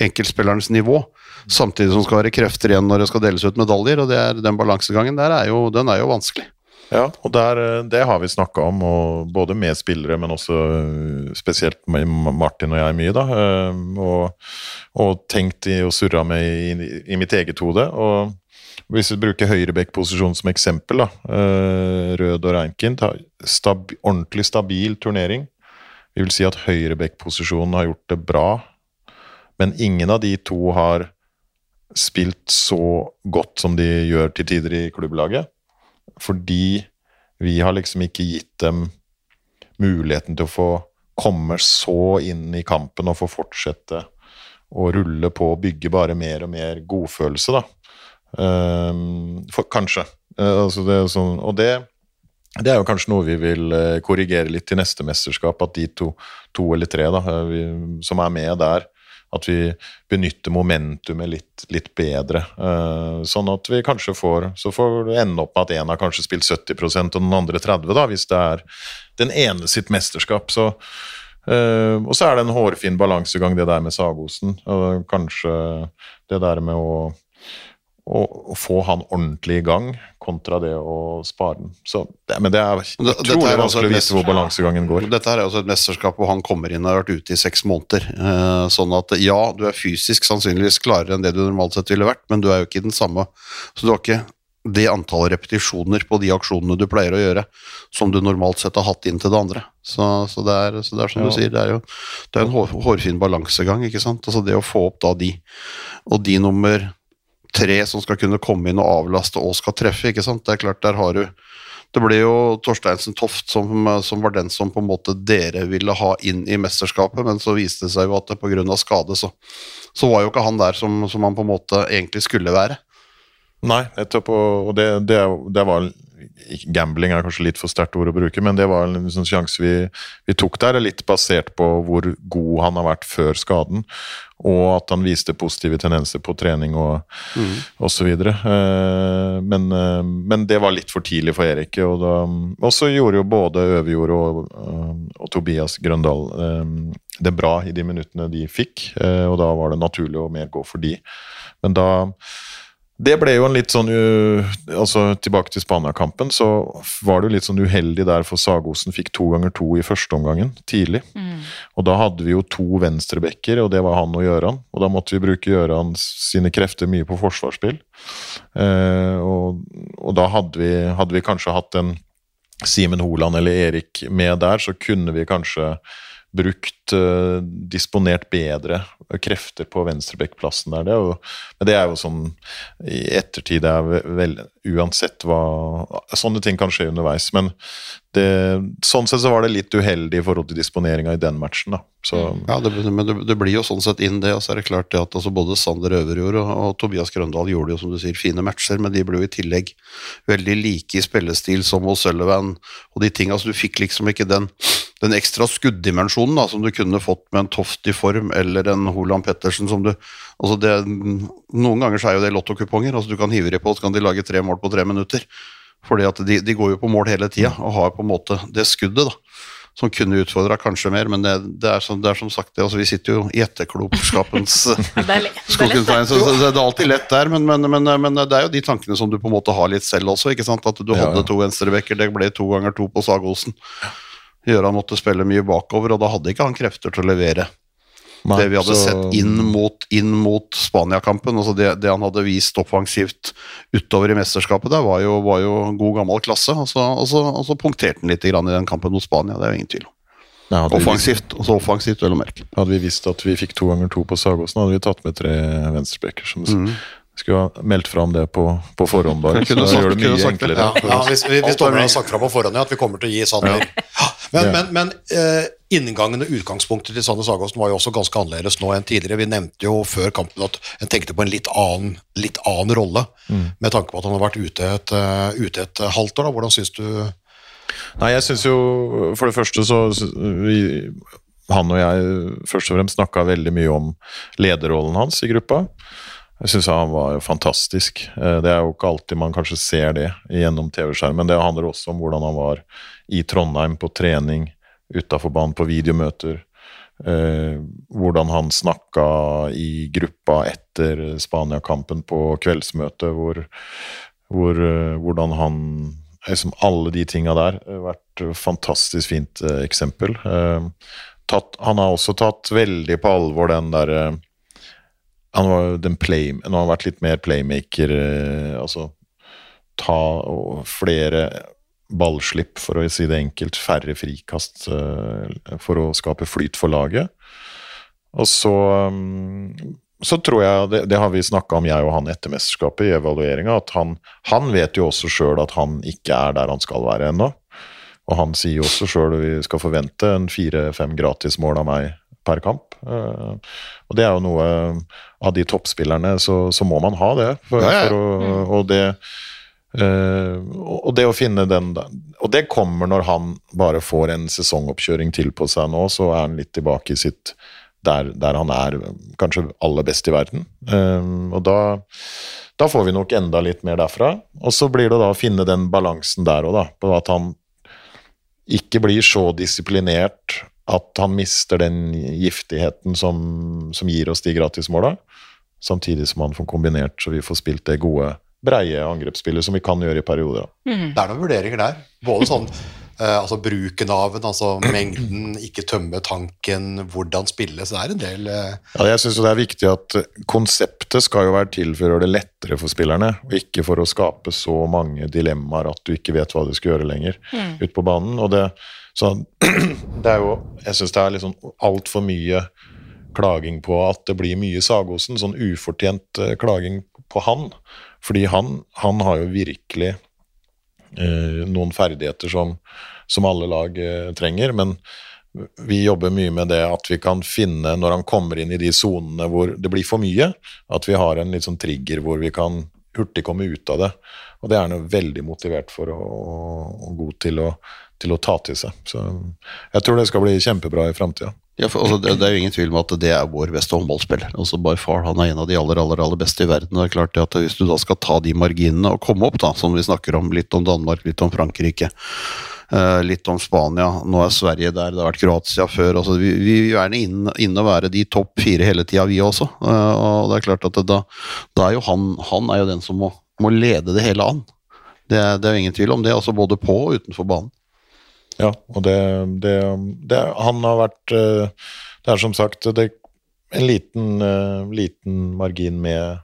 enkeltspillerens nivå, samtidig som det skal være krefter igjen når det skal deles ut medaljer. og er, Den balansegangen der er jo, den er jo vanskelig. Ja, og der, det har vi snakka om, både med spillere, men også øh, spesielt med Martin og jeg mye. da, øh, Og, og tenkt i og surra med i, i mitt eget hode. og hvis vi bruker høyrebekkposisjon som eksempel, da, eh, Rød og Reinkind stab, Ordentlig stabil turnering. Vi vil si at høyrebekkposisjonen har gjort det bra, men ingen av de to har spilt så godt som de gjør til tider i klubblaget. Fordi vi har liksom ikke gitt dem muligheten til å få komme så inn i kampen og få fortsette å rulle på og bygge bare mer og mer godfølelse, da. Um, for, kanskje. Uh, altså det, sånn, og det, det er jo kanskje noe vi vil uh, korrigere litt til neste mesterskap, at de to, to eller tre da, uh, vi, som er med der, at vi benytter momentumet litt, litt bedre. sånn at vi kanskje får Så får det ende opp med at én har kanskje spilt 70% og den andre 30 da, hvis det er den ene sitt mesterskap. Så Uh, og så er det en hårfin balansegang, det der med Sagosen. Og kanskje det der med å, å, få han ordentlig i gang, kontra det å spare den. Så, det, men det er utrolig vanskelig å vite hvor balansegangen går. Dette her er også et mesterskap hvor han kommer inn og har vært ute i seks måneder. Uh, sånn at ja, du er fysisk sannsynligvis klarere enn det du normalt sett ville vært, men du er jo ikke den samme. Så du har ikke det antallet repetisjoner på de aksjonene du pleier å gjøre, som du normalt sett har hatt inn til det andre. Så, så, det, er, så det, er, som ja. du sier, det er jo det er en hår, hårfin balansegang, ikke sant. Altså det å få opp da de, og de nummer tre som skal kunne komme inn og avlaste og skal treffe, ikke sant. Det er klart, der har du det ble jo Torsteinsen Toft som, som, var den som på en måte dere ville ha inn i mesterskapet, men så viste det seg jo at pga. skade så, så var jo ikke han der som, som han på en måte egentlig skulle være. Nei, nettopp. Og det, det, det, var Gambling er kanskje litt for sterkt ord å bruke, men det var en sånn sjanse vi, vi, tok der. Litt basert på hvor god han har vært før skaden, og at han viste positive tendenser på trening og mm. osv. Eh, men, eh, men det var litt for tidlig for Erik. Og, så gjorde jo både Øverjord og, eh, og Tobias Grøndal det bra i de minuttene de fikk, og da var det naturlig å mer gå for de. Men da det ble jo en litt sånn altså Tilbake til Spania-kampen, så var det jo litt sånn uheldig der, for Sagosen fikk to ganger to i første omgangen, tidlig. Mm. Og da hadde vi jo to venstrebacker, og det var han og Gjøran. Og da måtte vi bruke Gjøran sine krefter mye på forsvarsspill. Eh, og, og, da hadde vi, hadde vi kanskje hatt en Simen Holand eller Erik med der, så kunne vi kanskje brukt, uh, disponert bedre krefter på venstrebekkplassen der. Det jo, men det er jo sånn i ettertid er vel, Uansett hva Sånne ting kan skje underveis. Men det, sånn sett så var det litt uheldig i forhold til disponeringa i den matchen. da. Så, mm. ja, det, men det, det, blir jo sånn sett inn, det. Og så er det klart det at altså både Sander Øverjord og, og, Tobias Grøndal gjorde jo som du sier fine matcher, men de ble jo i tillegg veldig like i spillestil som O'Sullivan og de tinga. Så du fikk liksom ikke den den ekstra skuddimensjonen da, som du kunne fått med en Toft i form eller en Holand Pettersen som du altså det, Noen ganger så er jo det lottokuponger. altså Du kan hive dem på, så kan de lage tre mål på tre minutter. Fordi at de, de går jo på mål hele tida og har på en måte det skuddet. da som kunne utfordra kanskje mer, men det, det, er som, det, er som, sagt det, altså Vi sitter jo i etterklokskapens skogstegn, så det er alltid lett der, men, men, men, men, det er jo de tankene som du på en måte har litt selv også. ikke sant, At du hadde to venstrebekker, det ble to ganger to på Sagosen. Gjøran måtte spille mye bakover, og da hadde ikke han krefter til å levere Nei, det vi hadde så... sett inn mot, mot Spania-kampen. Altså det, det, han hadde vist offensivt utover i mesterskapet der, var jo, var jo god gammel klasse. Og så, og så, og så punkterte han litt i den kampen mot Spania, det er jo ingen tvil om. offensivt, og så offensivt, vel å merke. Hadde vi visst at vi fikk to ganger to på Sagåsen, hadde vi tatt med tre venstrebekker. Som mm. Skulle ha meldt fram det på, på forhånd, bare. Så det gjør det mye enklere. Ja, ja, hvis, hvis, hvis dommerne har sagt fra på forhånd ja, at vi kommer til å gi Sander ja. Men, men, men uh, inngangen og utgangspunktet til Sanne Sagåsen var jo også ganske annerledes nå enn tidligere. Vi nevnte jo før kampen at en tenkte på en litt annen, litt annen rolle, mm. med tanke på at han har vært ute et, uh, ute et halvt år. Da. Hvordan syns du Nei, jeg syns jo For det første så vi, Han og jeg først og fremst snakka veldig mye om lederrollen hans i gruppa. Jeg syns han var fantastisk. Eh, det er jo ikke alltid man kanskje ser det gjennom TV-skjermen. Det handler også om hvordan han var i Trondheim på trening, utafor banen på videomøter. Eh, hvordan han snakka i gruppa etter Spania-kampen på kveldsmøtet, hvor, hvor, eh, hvordan han liksom Alle de tinga der har vært et fantastisk fint eksempel. Tatt, han har også tatt veldig på alvor den derre han den play, han har vært litt mer playmaker. Eh, altså ta flere ballslipp, for å si det enkelt. Færre frikast eh, for å skape flyt for laget. Og så, mm, så tror jeg, det, det har vi snakka om, jeg og han etter mesterskapet, i evalueringa, at han, han, vet jo også sjøl at han ikke er der han skal være ennå. og han sier jo også sjøl vi skal forvente en fire-fem gratismål av meg per kamp. Eh, og det er jo noe Av de toppspillerne så, så må man ha det. For, Ja, ja. For å, og det eh, og det å finne den Og det kommer når han bare får en sesongoppkjøring til på seg nå, så er han litt tilbake i sitt der, der han er kanskje aller best i verden. Uh, og da, da får vi nok enda litt mer derfra. Og så blir det da å finne den balansen der òg, da. På at han ikke blir så disiplinert at han mister den giftigheten som, som gir oss de gratismåla. Samtidig som han får kombinert så vi får spilt det gode, breie angrepsspillet som vi kan gjøre i perioder. Mm. Det er noen vurderinger der. Både sånn eh, altså bruken av den, altså mengden, ikke tømme tanken, hvordan spille. Så det er en del eh, Ja, jeg synes jo det er viktig at konseptet skal jo være til for å gjøre det lettere for spillerne, og ikke for å skape så mange dilemmaer at du ikke vet hva du skal gjøre lenger ut på banen. Og det, så det er jo Jeg syns det er liksom altfor mye klaging på at det blir mye Sagosen, sånn ufortjent eh, klaging på han. Fordi han, han har jo virkelig eh, noen ferdigheter som, som alle lag eh, trenger, men vi jobber mye med det at vi kan finne, når han kommer inn i de sonene hvor det blir for mye, at vi har en litt sånn trigger hvor vi kan hurtig komme ut av det. Og det er han jo veldig motivert for og, og god til å, til å ta til seg. Så jeg tror det skal bli kjempebra i framtida. Ja, altså, det, det er jo ingen tvil om at det er vår beste håndballspiller. Altså, By far, han er en av de aller aller, aller beste i verden. det er klart at Hvis du da skal ta de marginene og komme opp, da, som vi snakker om, litt om Danmark, litt om Frankrike, uh, litt om Spania, nå er Sverige der, det har vært Kroatia før altså, Vi, vi vil gjerne inn, inn og være de topp fire hele tida, vi også. Uh, og det er klart at det, da, da er jo han, han er jo den som må, må lede det hele an. Det, det er jo ingen tvil om det, altså både på og utenfor banen. Ja, og det, det, det Han har vært eh, Det er som sagt det, en liten, eh, liten margin med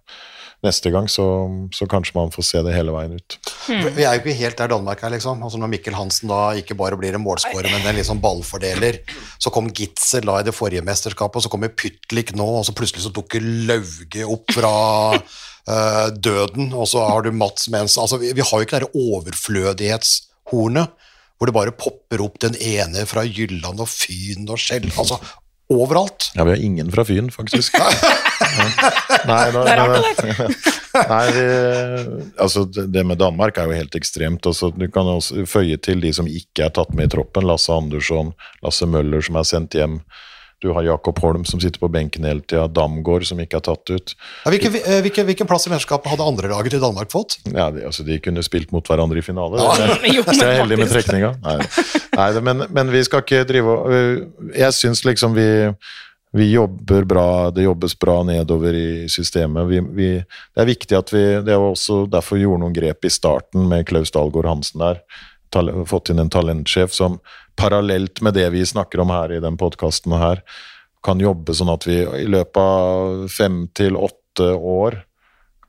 neste gang, så, så kanskje man får se det hele veien ut. Vi er jo ikke helt der Danmark er, liksom. Altså Når Mikkel Hansen da ikke bare blir en målskårer, men en liksom ballfordeler. Så kom Gitzel da i det forrige mesterskapet, og så kommer Pytlik nå, og så plutselig så dukker Lauge opp fra eh, døden, og så har du Mats Mens Altså, vi, vi har jo ikke det overflødighetshornet hvor det bare popper opp den ene fra Jylland og Fyn og Skjell Altså overalt. Ja, vi har ingen fra Fyn, faktisk. Nei, er rart, Nei, vi, altså det det med Danmark er jo helt ekstremt. Altså, du kan også føye til de som ikke er tatt med i troppen. Lasse Andersson, Lasse Møller som er sendt hjem. Du har Jakob Holm som sitter på benken hele tida. Damgård som ikke er tatt ut. Ja, hvilken, eh, hvilken, hvilken plass i mesterskapet hadde andre laget i Danmark fått? Ja, de, altså, de kunne spilt mot hverandre i finale. Ja. Det, det, jeg er heldig med trekninga. Nei, Nei men, men vi skal ikke drive og øh, Jeg syns liksom vi, vi jobber bra, det jobbes bra nedover i systemet. Vi, vi, det er viktig at vi Det var også derfor vi gjorde noen grep i starten med Klaus Dahlgaard Hansen der. Fått inn en talentsjef som parallelt med det vi snakker om her i den podkasten her, kan jobbe sånn at vi i løpet av fem til åtte år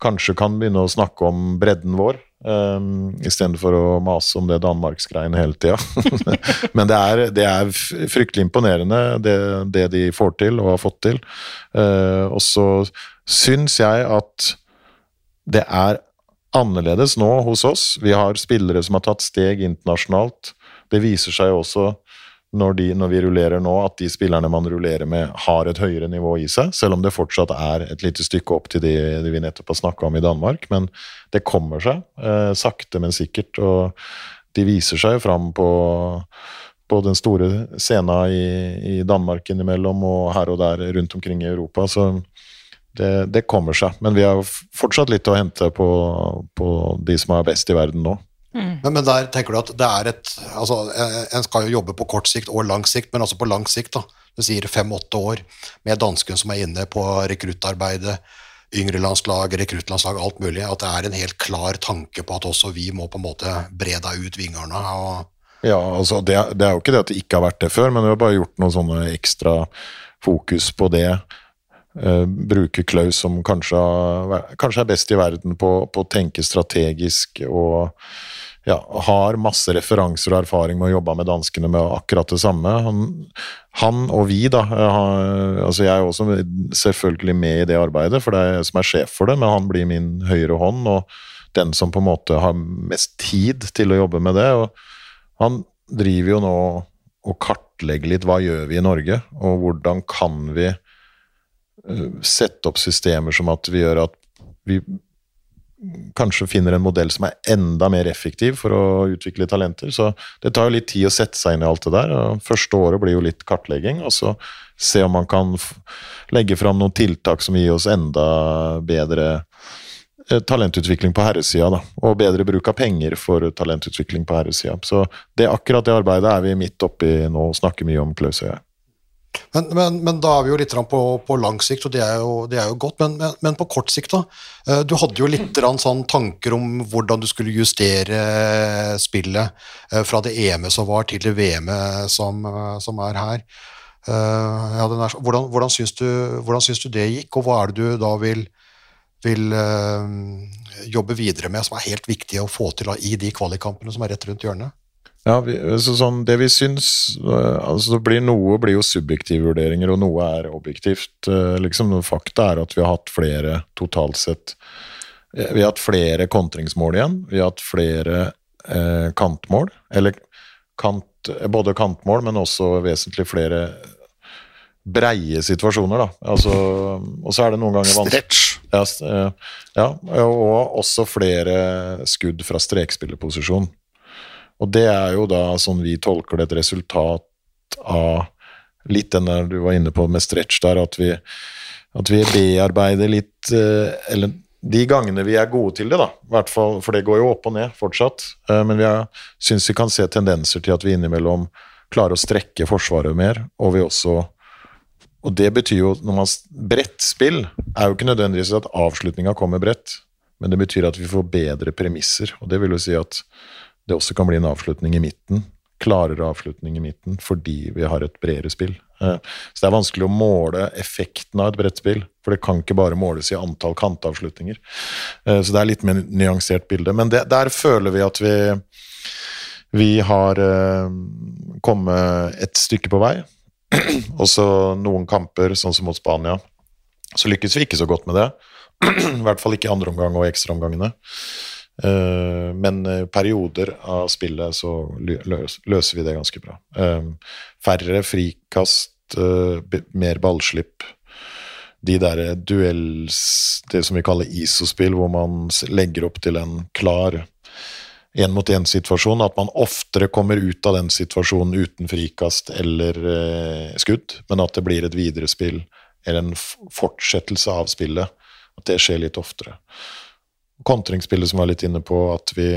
kanskje kan begynne å snakke om bredden vår, um, istedenfor å mase om det Danmarksgreiene hele tida. Men det er, det er fryktelig imponerende, det, det de får til og har fått til. Uh, og så syns jeg at det er annerledes nå hos oss. Vi har spillere som har tatt steg internasjonalt. Det viser seg jo også når, de, når vi rullerer nå, at de spillerne man rullerer med, har et høyere nivå i seg, selv om det fortsatt er et lite stykke opp til de, de vi nettopp har snakka om i Danmark. Men det kommer seg, eh, sakte, men sikkert. Og de viser seg fram på, på den store scena i, i Danmark innimellom, og her og der rundt omkring i Europa. Så det, det kommer seg. Men vi har fortsatt litt å hente på, på de som er best i verden nå. Men, men der tenker du at det er et altså, eh, En skal jo jobbe på kort sikt og lang sikt, men altså på lang sikt. da, Du sier fem-åtte år med dansken som er inne på rekruttarbeidet, yngre landslag, rekruttlandslag, alt mulig. At det er en helt klar tanke på at også vi må på en måte bre deg ut vingene. og Ja, altså det, er- det er jo ikke det at det ikke har vært det før, men vi har bare gjort noen sånne ekstra fokus på det. Eh, bruke Klaus som kanskje, kanskje er best i verden på, på å tenke strategisk og ja, har masse referanser og erfaring med å jobbe med danskene med akkurat det samme. Han, han og vi, da eh, har, altså Jeg er også selvfølgelig med i det arbeidet, for det er jeg som er sjef for det, men han blir min høyre hånd og den som på en måte har mest tid til å jobbe med det. og han, driver jo nå og kartlegger litt hva gjør vi i Norge, og hvordan kan vi sette opp systemer som at vi gjør at vi kanskje finner en modell som er enda mer effektiv for å utvikle talenter. Så det tar jo litt tid å sette seg inn i alt det der. og Første året blir jo litt kartlegging, og så se om man kan legge fram noen tiltak som gir oss enda bedre eh, talentutvikling på herresida, da. Og bedre bruk av penger for talentutvikling på herresida. Så det, akkurat det arbeidet er vi midt oppi nå og snakker mye om, Klaus og jeg. Men, men, men, da er vi jo litt på, på lang sikt, og det er jo, det er jo godt. Men, men, på kort sikt, da. Eh, du hadde jo litt sånn tanker om hvordan du skulle justere spillet eh, fra det EM-et som var, til det VM-et som, som, er her. Eh, ja, er, hvordan, hvordan, syns du, hvordan syns du det gikk, og hva er det du da vil, vil jobbe videre med som er helt viktig å få til i de kvalikkampene som er rett rundt hjørnet? Ja, vi, så sånn, Det vi syns eh, altså det blir Noe blir jo subjektive vurderinger, og noe er objektivt. Eh, liksom, Fakta er at vi har hatt flere totalt sett eh, Vi har hatt flere kontringsmål igjen. Vi har hatt flere eh, kantmål. Eller kant, både kantmål, men også vesentlig flere breie situasjoner, da. Altså, og så er det noen ganger vanskelig ja, ja, og også flere skudd fra strekspillerposisjon. Og det er jo da sånn vi tolker det et resultat av litt den der du var inne på med stretch der, at vi, at vi bearbeider litt eh, Eller de gangene vi er gode til det, da, hvert fall, for det går jo opp og ned fortsatt, eh, men vi syns vi kan se tendenser til at vi innimellom klarer å strekke Forsvaret mer, og vi også og det betyr jo når man Bredt spill er jo ikke nødvendigvis at avslutninga kommer bredt, men det betyr at vi får bedre premisser. Og det vil jo si at det også kan bli en avslutning i midten. Klarere avslutning i midten fordi vi har et bredere spill. Eh, så det er vanskelig å måle effekten av et bredt spill, for det kan ikke bare måles i antall kantavslutninger. Eh, så det er litt mer nyansert bilde. Men det, der føler vi at vi, vi har eh, kommet et stykke på vei. Også noen kamper, sånn som mot Spania, så lykkes vi ikke så godt med det. I hvert fall ikke i andre omgang og ekstraomgangene. Eh, men eh, perioder av spillet så løser vi det ganske bra. Eh, færre frikast, mer ballslipp. De der duells Det som vi kaller ISO-spill, hvor man legger opp til en klar én-mot-én-situasjon. At man oftere kommer ut av den situasjonen uten frikast eller skudd, men at det blir et viderespill eller en fortsettelse av spillet. At det skjer litt oftere kontringsspillet som var litt inne på, at vi,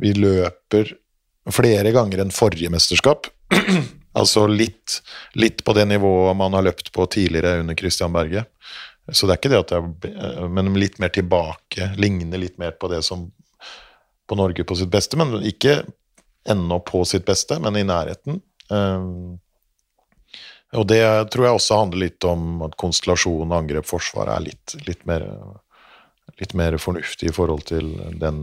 vi løper flere ganger enn forrige mesterskap. altså litt, litt, på det nivået man har løpt på tidligere under Christian Berge. Så det er ikke det at er Men litt mer tilbake. Ligner litt mer på det som på Norge på sitt beste, men ikke ennå på sitt beste, men i nærheten. Um, og det tror jeg også handler litt om at konstellasjon, angrep, forsvar er litt, litt mer litt mer fornuftig i forhold til den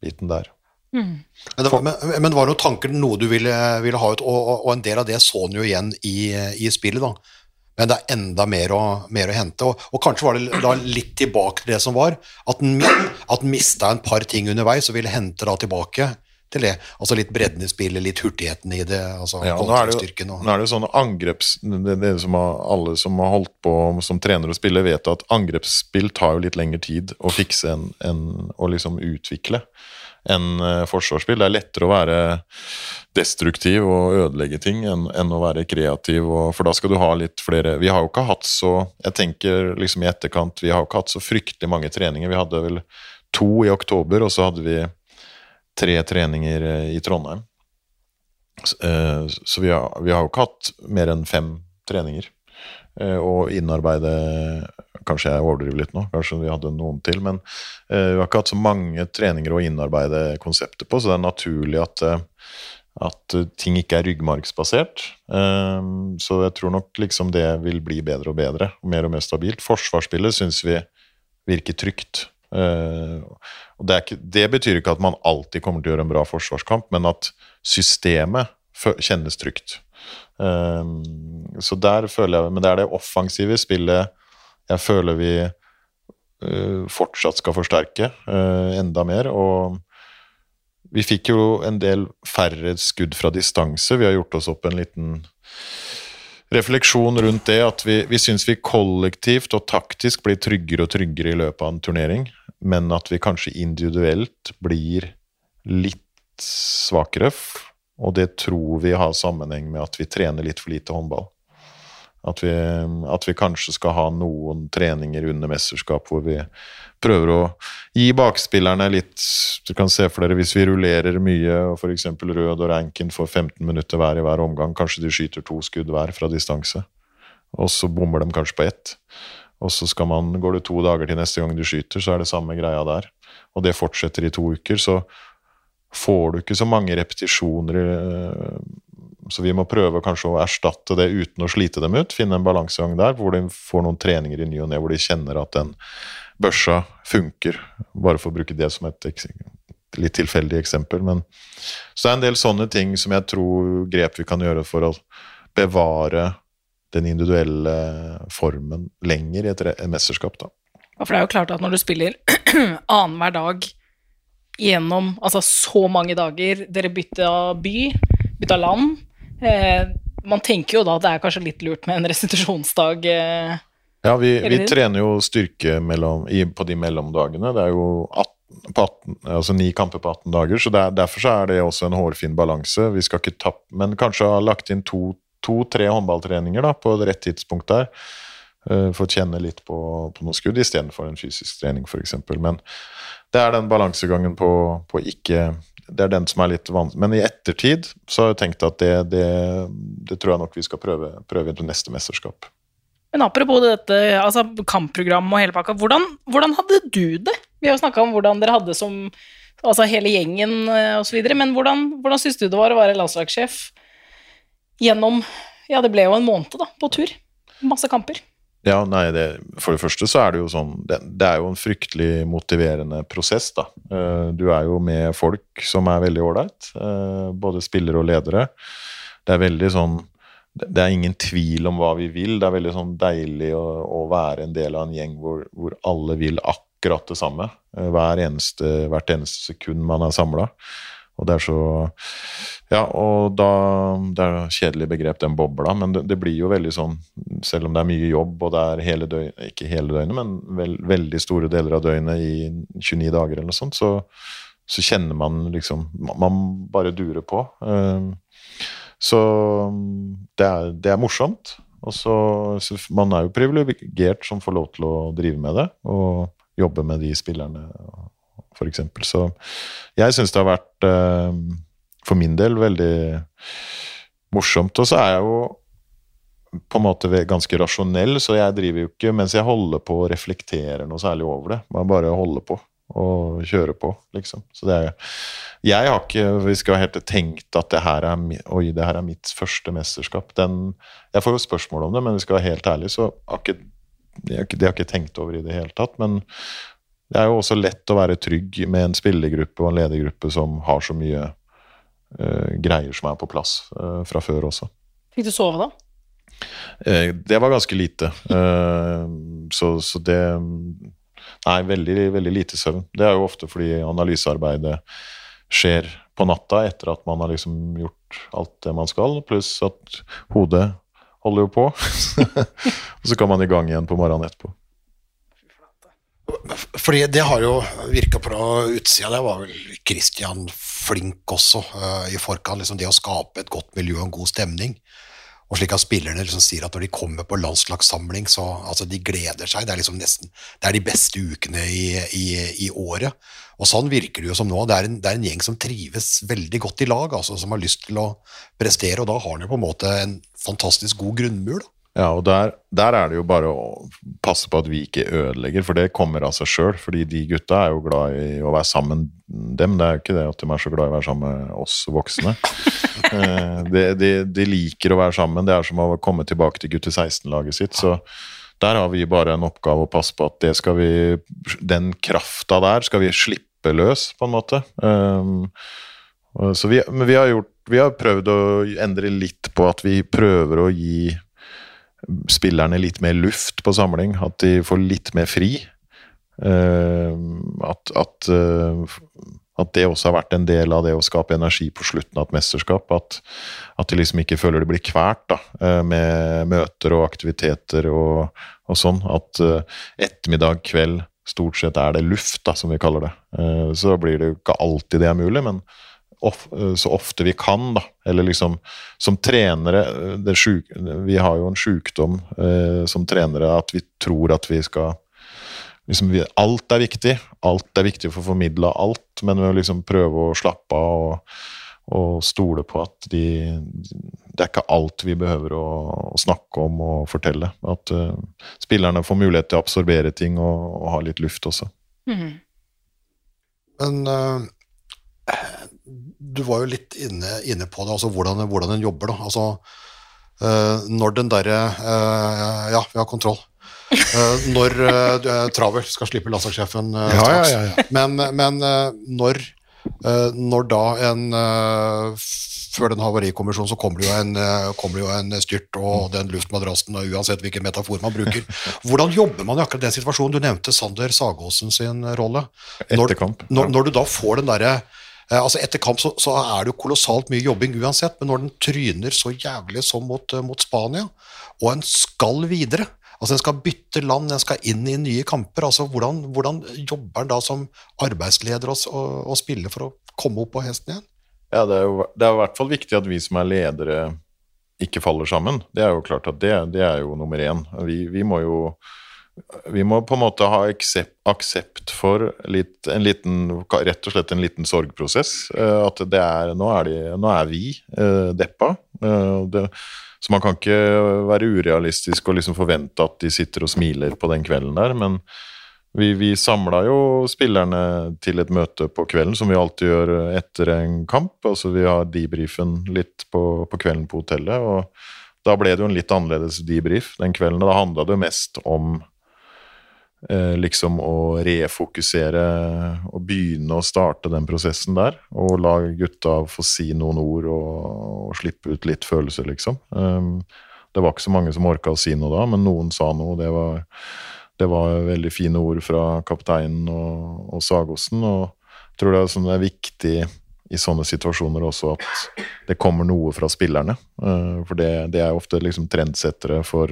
biten der. Mm. Men, det var, men, men, var det noen tanker, noe du ville, ville ha ut, og, og, en del av det så en jo igjen i, i spillet, da. Men det er enda mer å, mer å hente. Og, og, kanskje var det da litt tilbake til det som var, at en, at mista en par ting underveis og ville hente da tilbake til det. Altså litt bredden i spillet, litt hurtigheten i det. altså ja, nå er det, og... nå er det jo sånn angreps... Det, det som har, alle som har holdt på som trener og spiller, vet at angrepsspill tar jo litt lengre tid å fikse enn en, å liksom utvikle enn uh, forsvarsspill. Det er lettere å være destruktiv og ødelegge ting enn, enn å være kreativ, og, for da skal du ha litt flere Vi har jo ikke hatt så Jeg tenker liksom i etterkant, vi har jo ikke hatt så fryktelig mange treninger. Vi hadde vel to i oktober, og så hadde vi tre treninger eh, i Trondheim. Eh, så vi har, vi har jo ikke hatt mer enn fem treninger. Eh, og innarbeide Kanskje jeg overdriver litt nå, kanskje vi hadde noen til. Men vi har ikke hatt så mange treninger å innarbeide konseptet på, så det er naturlig at, at ting ikke er ryggmargsbasert. Så jeg tror nok liksom det vil bli bedre og bedre, og mer og mer stabilt. Forsvarsspillet syns vi virker trygt. Uh, og det, ikke, det, betyr ikke at man alltid kommer til å gjøre en bra forsvarskamp, men at systemet kjennes trygt. Um, så der føler jeg Men det er det offensive spillet jeg føler vi uh, fortsatt skal forsterke enda mer. Og vi fikk jo en del færre skudd fra distanse. Vi har gjort oss opp en liten refleksjon rundt det, at vi, vi syns vi kollektivt og taktisk blir tryggere og tryggere i løpet av en turnering, men at vi kanskje individuelt blir litt svakere. Og det tror vi har sammenheng med at vi trener litt for lite håndball. At vi, at vi kanskje skal ha noen treninger under mesterskap hvor vi prøver å gi bakspillerne litt Du kan se for dere hvis vi rullerer mye, og f.eks. Rød og Rankin får 15 minutter hver i hver omgang, kanskje de skyter to skudd hver fra distanse, og så bommer de kanskje på ett. Og så skal man, går det to dager til neste gang du skyter, så er det samme greia der. Og det fortsetter i to uker. Så får du ikke så mange repetisjoner eh, så vi må prøve kanskje å erstatte det uten å slite dem ut. Finne en balansegang der hvor de får noen treninger i ny og ne, hvor de kjenner at den børsa funker. Bare for å bruke det som et litt tilfeldig eksempel. Men, så det er en del sånne ting som jeg tror grep vi kan gjøre for å bevare den individuelle formen lenger i et mesterskap. da. Ja, for det er jo klart at når du spiller annenhver dag gjennom altså så mange dager, dere bytta by, bytta land Eh, man tenker jo da at det er kanskje litt lurt med en restitusjonsdag. Eh, ja, vi, vi trener jo styrke mellom, i, på de mellomdagene. Det er jo 18, 18, altså ni kamper på 18 dager, så er, derfor så er det også en hårfin balanse. Vi skal ikke tappe, men kanskje ha lagt inn to-tre håndballtreninger da, på rett tidspunkt der. Uh, Fått kjenne litt på, på noen skudd istedenfor en fysisk trening, f.eks. Men det er den balansegangen på, på ikke det er den som er litt vanskelig. Men i ettertid så har jeg tenkt at det, det, det tror jeg nok vi skal prøve, prøve til neste mesterskap. Men apropos dette altså kampprogram og hele pakka, hvordan, hvordan hadde du det? Vi har jo snakka om hvordan dere hadde som altså hele gjengen eh, osv., men hvordan, hvordan syns du det var å være landslagssjef gjennom Ja, det ble jo en måned da, på tur. Masse kamper. Ja, nei, det, For det første så er det jo sånn det, det, er jo en fryktelig motiverende prosess, da. Uh, du er jo med folk som er veldig ålreit, uh, både spillere og ledere. Det er veldig sånn det er ingen tvil om hva vi vil. Det er veldig sånn deilig å, å være en del av en gjeng hvor, hvor alle vil akkurat det samme. Uh, hver eneste, hvert eneste sekund man er samla. Og det er så Ja, og da Det er et kjedelig begrep, den bobla, men det, det, blir jo veldig sånn Selv om det er mye jobb, og det er hele døgnet Ikke hele døgnet, men veld, veldig store deler av døgnet i 29 dager eller noe sånt, så, så kjenner man liksom Man bare durer på. Ehm, så det er, det er morsomt. Og så Man er jo privilegert som får lov til å drive med det, og jobbe med de spillerne f.eks. Så jeg syns det har vært, eh, for min del, veldig morsomt. Og så er jeg jo på en måte ganske rasjonell, så jeg driver jo ikke mens jeg holder på å reflektere noe særlig over det. Man bare holder på og kjører på, liksom. Så det er Jeg har ikke, vi skal helt tenkt at det her er, oi, det her er mitt første mesterskap. Den, jeg får jo spørsmål om det, men vi skal være helt ærlige, så har ikke, det har jeg ikke tenkt over i det hele tatt. Men det er jo også lett å være trygg med en spillergruppe og en ledergruppe som har så mye uh, greier som er på plass uh, fra før også. Fikk du sove, da? Uh, det var ganske lite. Så, så, det Nei, veldig, veldig lite søvn. Det er jo ofte fordi analysearbeidet skjer på natta etter at man har liksom gjort alt det man skal, pluss at hodet holder jo på. og så kan man i gang igjen på morgenen etterpå. Fordi det har jo virka på utsida, det var vel Christian flink også uh, i forkant. Liksom det å skape et godt miljø og en god stemning. Og slik at spillerne liksom sier at når de kommer på landslagssamling, så altså de gleder seg. Det er liksom nesten det er de beste ukene i, i, i året. Og sånn virker det jo som nå. Det er, en, det er en gjeng som trives veldig godt i lag, altså som har lyst til å prestere, og da har de på en måte en fantastisk god grunnmur. da. Ja, og der, der, er det jo bare å passe på at vi ikke ødelegger, for det kommer av seg sjøl. Fordi de gutta er jo glad i å være sammen dem. Det er jo ikke det at de er så glad i å være sammen med oss voksne. Eh, de, de, de, liker å være sammen. Det er som å komme tilbake til gutte 16-laget sitt. Så der har vi bare en oppgave å passe på at det skal vi Den krafta der skal vi slippe løs, på en måte. Um, så vi, men vi har, gjort, vi har prøvd å endre litt på at vi prøver å gi spillerne litt mer luft på samling, at de får litt mer fri. Uh, at, at, uh, At det også har vært en del av det å skape energi på slutten av et mesterskap. At, at de liksom ikke føler de blir kvært da, eh, med møter og aktiviteter og, og sånn. At ettermiddag, kveld, stort sett er det luft, da, som vi kaller det. Så blir det jo ikke alltid det er mulig, men of, så ofte vi kan, da. Eller liksom som trenere syk, Vi har jo en sjukdom eh, som trenere at vi tror at vi skal liksom, Alt er viktig. Alt er viktig for å formidle alt, men vi må liksom prøve å slappe av og, og stole på at de Det er ikke alt vi behøver å, å snakke om og fortelle. At uh, spillerne får mulighet til å absorbere ting og, og ha litt luft også. Mm. Men uh, du var jo litt inne, inne på det, altså hvordan, hvordan en jobber. da, altså uh, når den derre Ja, vi har kontroll. Uh, når uh, Travel skal slippe landslagssjefen uh, ja, straks. Ja, ja, men, men når, når, da en Før den havarikommisjonen så kommer det jo en, kommer det jo en styrt og den luftmadrassen, uansett hvilken metafor man bruker. Hvordan jobber man i akkurat den situasjonen? Du nevnte Sander Sagåsen sin rolle. Når, når, når du da får den derre altså Etter kamp så, så, er det jo kolossalt mye jobbing uansett, men når den tryner så jævlig som mot, mot Spania, og en skal videre Altså En skal bytte land, en skal inn i nye kamper. altså Hvordan, hvordan jobber en da som arbeidsleder og, og, og spiller for å komme opp på hesten igjen? Ja, det er, jo, det er i hvert fall viktig at vi som er ledere, ikke faller sammen. Det er jo klart at det, det er jo nummer én. Vi, vi, må jo vi må på en måte ha aksept, for litt, en liten, rett og slett en liten sorgprosess. Eh, at det er, nå, er de, nå er vi eh, deppa. Eh, det, så man kan ikke være urealistisk og liksom forvente at de sitter og smiler på den kvelden der, men vi, vi samla jo spillerne til et møte på kvelden, som vi alltid gjør etter en kamp. Altså vi har debrifen litt på, på kvelden på hotellet, og da ble det jo en litt annerledes debrief den kvelden. Da handla det mest om liksom å refokusere og begynne å starte den prosessen der. Og la gutta få si noen ord og, og slippe ut litt følelser, liksom. Um, det var ikke så mange som orka å si noe da, men noen sa noe. Det var, det var veldig fine ord fra kapteinen og, og Sagosen. Og jeg tror det er, sånn det er viktig i sånne situasjoner også at det kommer noe fra spillerne. Uh, for det, det er ofte liksom trendsettere for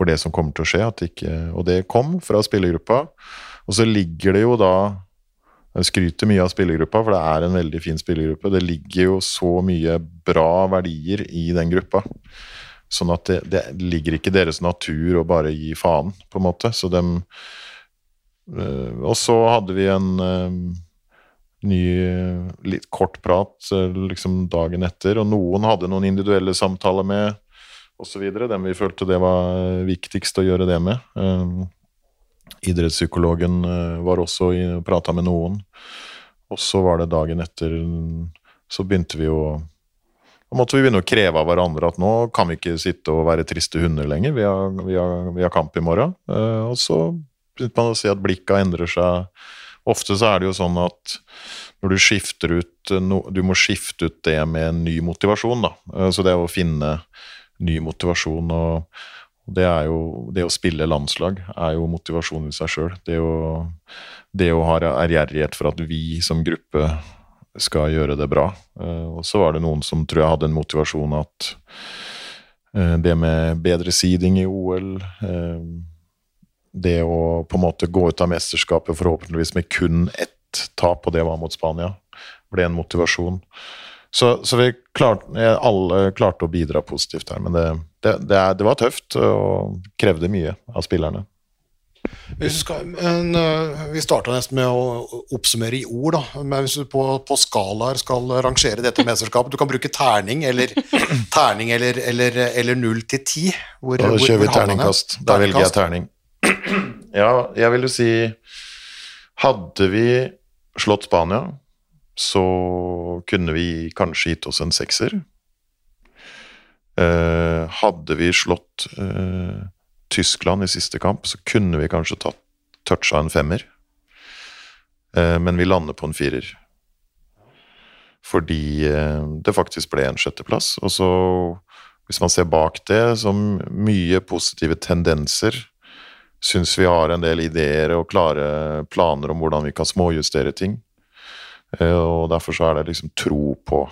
for det som kommer til å skje. Ikke, og det kom fra spillergruppa. Og så ligger det jo da Jeg skryter mye av spillergruppa, for det er en veldig fin spillergruppe. Det ligger jo så mye bra verdier i den gruppa. Sånn at det, det ligger ikke i deres natur å bare gi faen, på en måte. Så dem øh, Og så hadde vi en øh, ny, litt kort prat øh, liksom dagen etter, og noen hadde noen individuelle samtaler med osv. Dem vi følte det var viktigst å gjøre det med. Uh, idrettspsykologen uh, var også i, prata med noen. Og så var det dagen etter Så begynte vi å Da måtte vi begynne å kreve av hverandre at nå kan vi ikke sitte og være triste hunder lenger. Vi har, vi har, vi har kamp i morgen. Uh, og så begynte man å se at blikka endrer seg. Ofte så er det jo sånn at når du skifter ut Du må skifte ut det med en ny motivasjon, da. Så det å finne ny motivasjon. og det, er jo, det å spille landslag er jo motivasjon i seg sjøl. Det, det, å ha ærgjerrighet for at vi som gruppe skal gjøre det bra. Eh, og så var det noen som tror jeg hadde en motivasjon at eh, det med bedre seeding i OL eh, Det å på en måte gå ut av mesterskapet forhåpentligvis med kun ett tap, og det var mot Spania, ble en motivasjon. Så, så vi klart, alle klarte å bidra positivt her, men det, det, det, er, det var tøft og krevde mye av spillerne. Hvis skal, men, uh, vi starta nesten med å oppsummere i ord, da. men hvis du på, på skalaer skal rangere dette mesterskapet Du kan bruke terning eller terning eller, eller, eller 0 til 10. Hvor, da kjører vi terningkast. Da velger jeg terning. Ja, jeg vil jo si Hadde vi slått Spania så kunne vi kanskje gitt oss en sekser. Eh, hadde vi slått eh, Tyskland i siste kamp, så kunne vi kanskje tatt toucha en femmer. Eh, men vi lander på en firer. Fordi eh, det faktisk ble en sjetteplass. Og så, hvis man ser bak det, så mye positive tendenser. Syns vi har en del ideer og klare planer om hvordan vi kan småjustere ting. Eh, og derfor så er det liksom tro på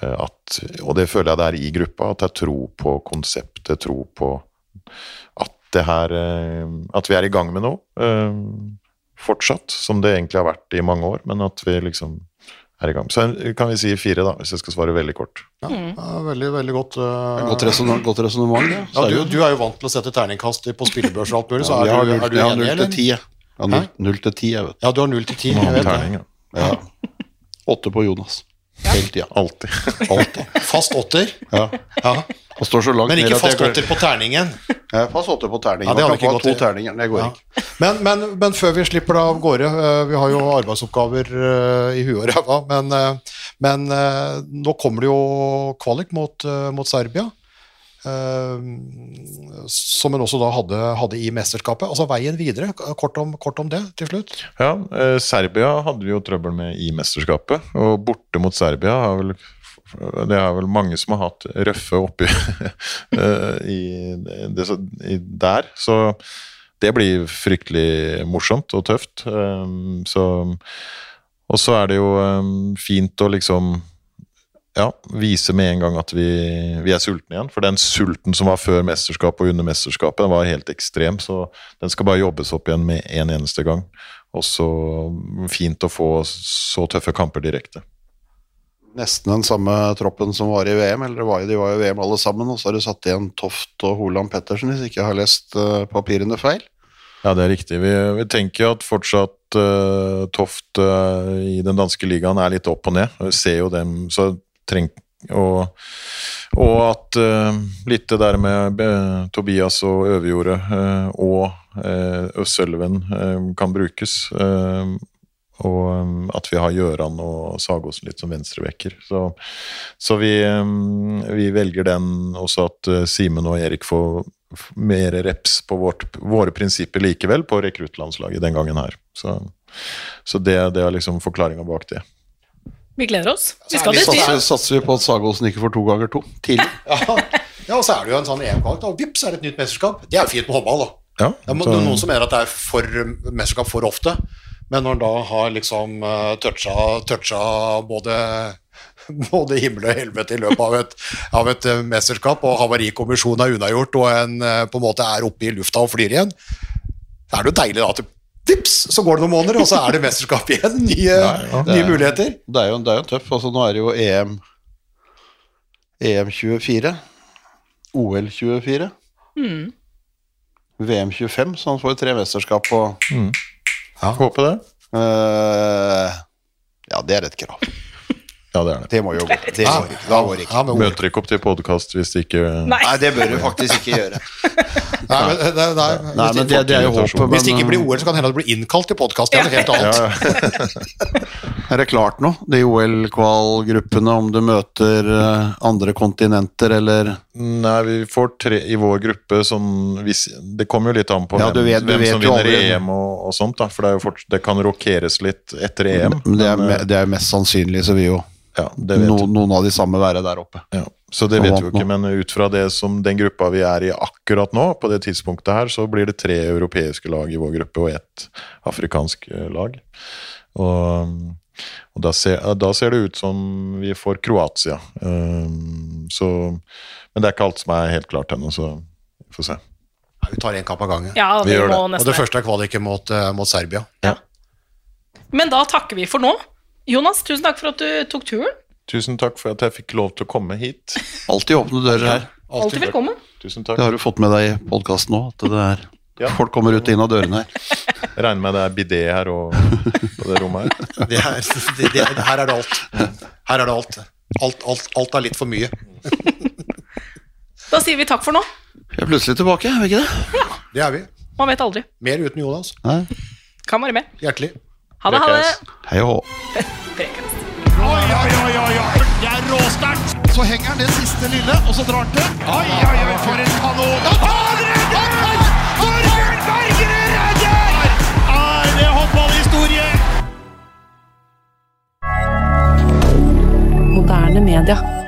eh, at Og det føler jeg det er i gruppa, at det er tro på konseptet, tro på at det her eh, At vi er i gang med noe. Fortsatt, som det egentlig har vært i mange år, men at vi liksom er i gang. Så kan vi si fire, da, hvis jeg skal svare veldig kort. Ja, ja, veldig, veldig godt. uh, Godt resonnement, godt resonnement ja. ja, du, du er jo vant til å sette terningkast på spillebørs og alt mulig, så Ja, er har du, er du enig, eller? ti, jeg. Ja, null, null til ti, jeg vet. Ja, du har null til ti. Jeg vet det. Ja. Ja. Åtte på Jonas. Hele tida. Alltid. Alltid. Fast åtter. Ja. Ja. Og står så langt Men ned ikke jeg fast åtter på terningen. Ja, fast åtte på terningen. Ja, det Man kan ikke gått to i- terninger. Det går Ja. ikke. Men, men, men før vi slipper deg av gårde, eh, vi har jo arbeidsoppgaver eh, i huet og ræva, men, eh, men eh, nå kommer det jo kvalik mot, eh, mot Serbia. Eh, Som hun også da hadde, hadde i mesterskapet. Altså veien videre, kort om, kort om det til slutt. Ja, eh, Serbia hadde vi jo trøbbel med i mesterskapet, og borte mot Serbia har vel det er vel mange som har hatt røffe oppi eh, der, så det blir fryktelig morsomt og tøft. Um, så, og så er det jo um, fint å liksom ja, vise med en gang at vi, vi er sultne igjen. For den sulten som var før mesterskapet og under mesterskapet, den var helt ekstrem. Så den skal bare jobbes opp igjen med en eneste gang. Og så fint å få så tøffe kamper direkte. Nesten den samme troppen som var i VM, eller det var de var jo i VM alle sammen, og så har du satt igjen Toft og Holand Pettersen, hvis ikke jeg har lest eh, papirene feil. Ja, det er riktig. Vi, vi tenker at fortsatt uh, Toft uh, i den danske ligaen er litt opp og ned. Vi ser jo dem, så treng, og, og at uh, litt det der med uh, Tobias og Øverjordet uh, og uh, Øsselven eh, kan brukes. eh, og um, at vi har Gjøran og Sagosen litt som venstrevekker. Så, så vi, um, vi velger den også at Simen og Erik får mer reps på vårt, våre prinsipper likevel på rekruttlandslaget den gangen her. Så, så det, det er liksom forklaringa bak det. Vi gleder oss. Vi skal vi dit. Satser, vi. satser vi på at Sagosen ikke får to ganger to tidlig. Ja, ja og så er det jo en sånn EM-kvalik, og vips er det et nytt mesterskap. Det er jo fint med håndball, da. Ja, Det er så- noen som mener at det er for mesterskap for ofte, men når en da har liksom uh, toucha, toucha både, både himmel og helvete i løpet av et, av et eh, mesterskap, og havarikommisjonen er unnagjort, og en eh, på en måte er oppe i lufta og flyr igjen, så er det jo deilig da at det, vips, så går det noen måneder, og så er det mesterskap igjen. Nye, det nye er- muligheter. Det er jo, det er jo tøff. Altså, nå er det jo EM EM 24. OL 24. VM 25, så han får tre mesterskap på Håper det. Uh, Ja, det er et krav. Ja, det er det. Det må jo gå. Det går ikke. Da går ikke. Ja, Møter ikke opp til podkast hvis det ikke Nei. Nei, det bør du faktisk ikke gjøre. nei, men, nei, nei, Nei, men det, det er jo håpet. Hvis det ikke blir OL, så kan det hende det blir innkalt til podkast. Det er noe helt annet. er det klart nå? De OL-kval-gruppene, om du møter eh, andre kontinenter eller Nei, vi får tre i vår gruppe sånn hvis, Det kommer jo litt an på Ja, hvem, vet- du hvem vet som vinner. EM og, og sånt, da. For det, er jo fort, det kan rokeres litt etter EM. Men det er, men, det er mest sannsynlig, så vil jo ja, det vet no, noen av de samme være der oppe. Ja, så det vet vi jo ikke, men ut fra det som den gruppa vi er i akkurat nå, på det tidspunktet her, så blir det tre europeiske lag i vår gruppe og ett afrikansk eh, lag. Og, og da, ser, da ser det ut som vi får Kroatia. Um, så, men det er ikke alt som er helt klart ennå, så vi får se. Ja, Vi tar én kamp av gangen. Ja, Vi vi gjør det. Og det første er kvaliken mot, eh, mot Serbia. Men da takker vi for nå. Jonas, tusen takk for at du tok turen. Tusen takk for at jeg fikk lov til å komme hit. Alltid åpne dører her. Alltid velkommen. Tusen Det har du fått med deg i podkasten nå, at det er Ja. folk kommer ut og inn av dørene her. Jeg regner med det er bidé her og på det rommet her. Det er, det, det, her er det alt. Her er det alt. Alt, alt, alt er litt for mye. Da sier vi takk for nå. Vi er plutselig tilbake, er vi ikke det? Ja. Det er vi. Man vet aldri. Mer uten Jonas. Nei. Kan være med. Hjertelig. Ha det, ha det. Hei og hå. Oi, oi, oi, oi, oi. Det er råsterkt. Så henger han det siste lille, og så drar han til. Oi, oi, oi, for en kanon. Han redder! Torbjørn Bergerud redder! Er det håndballhistorie? Moderne media.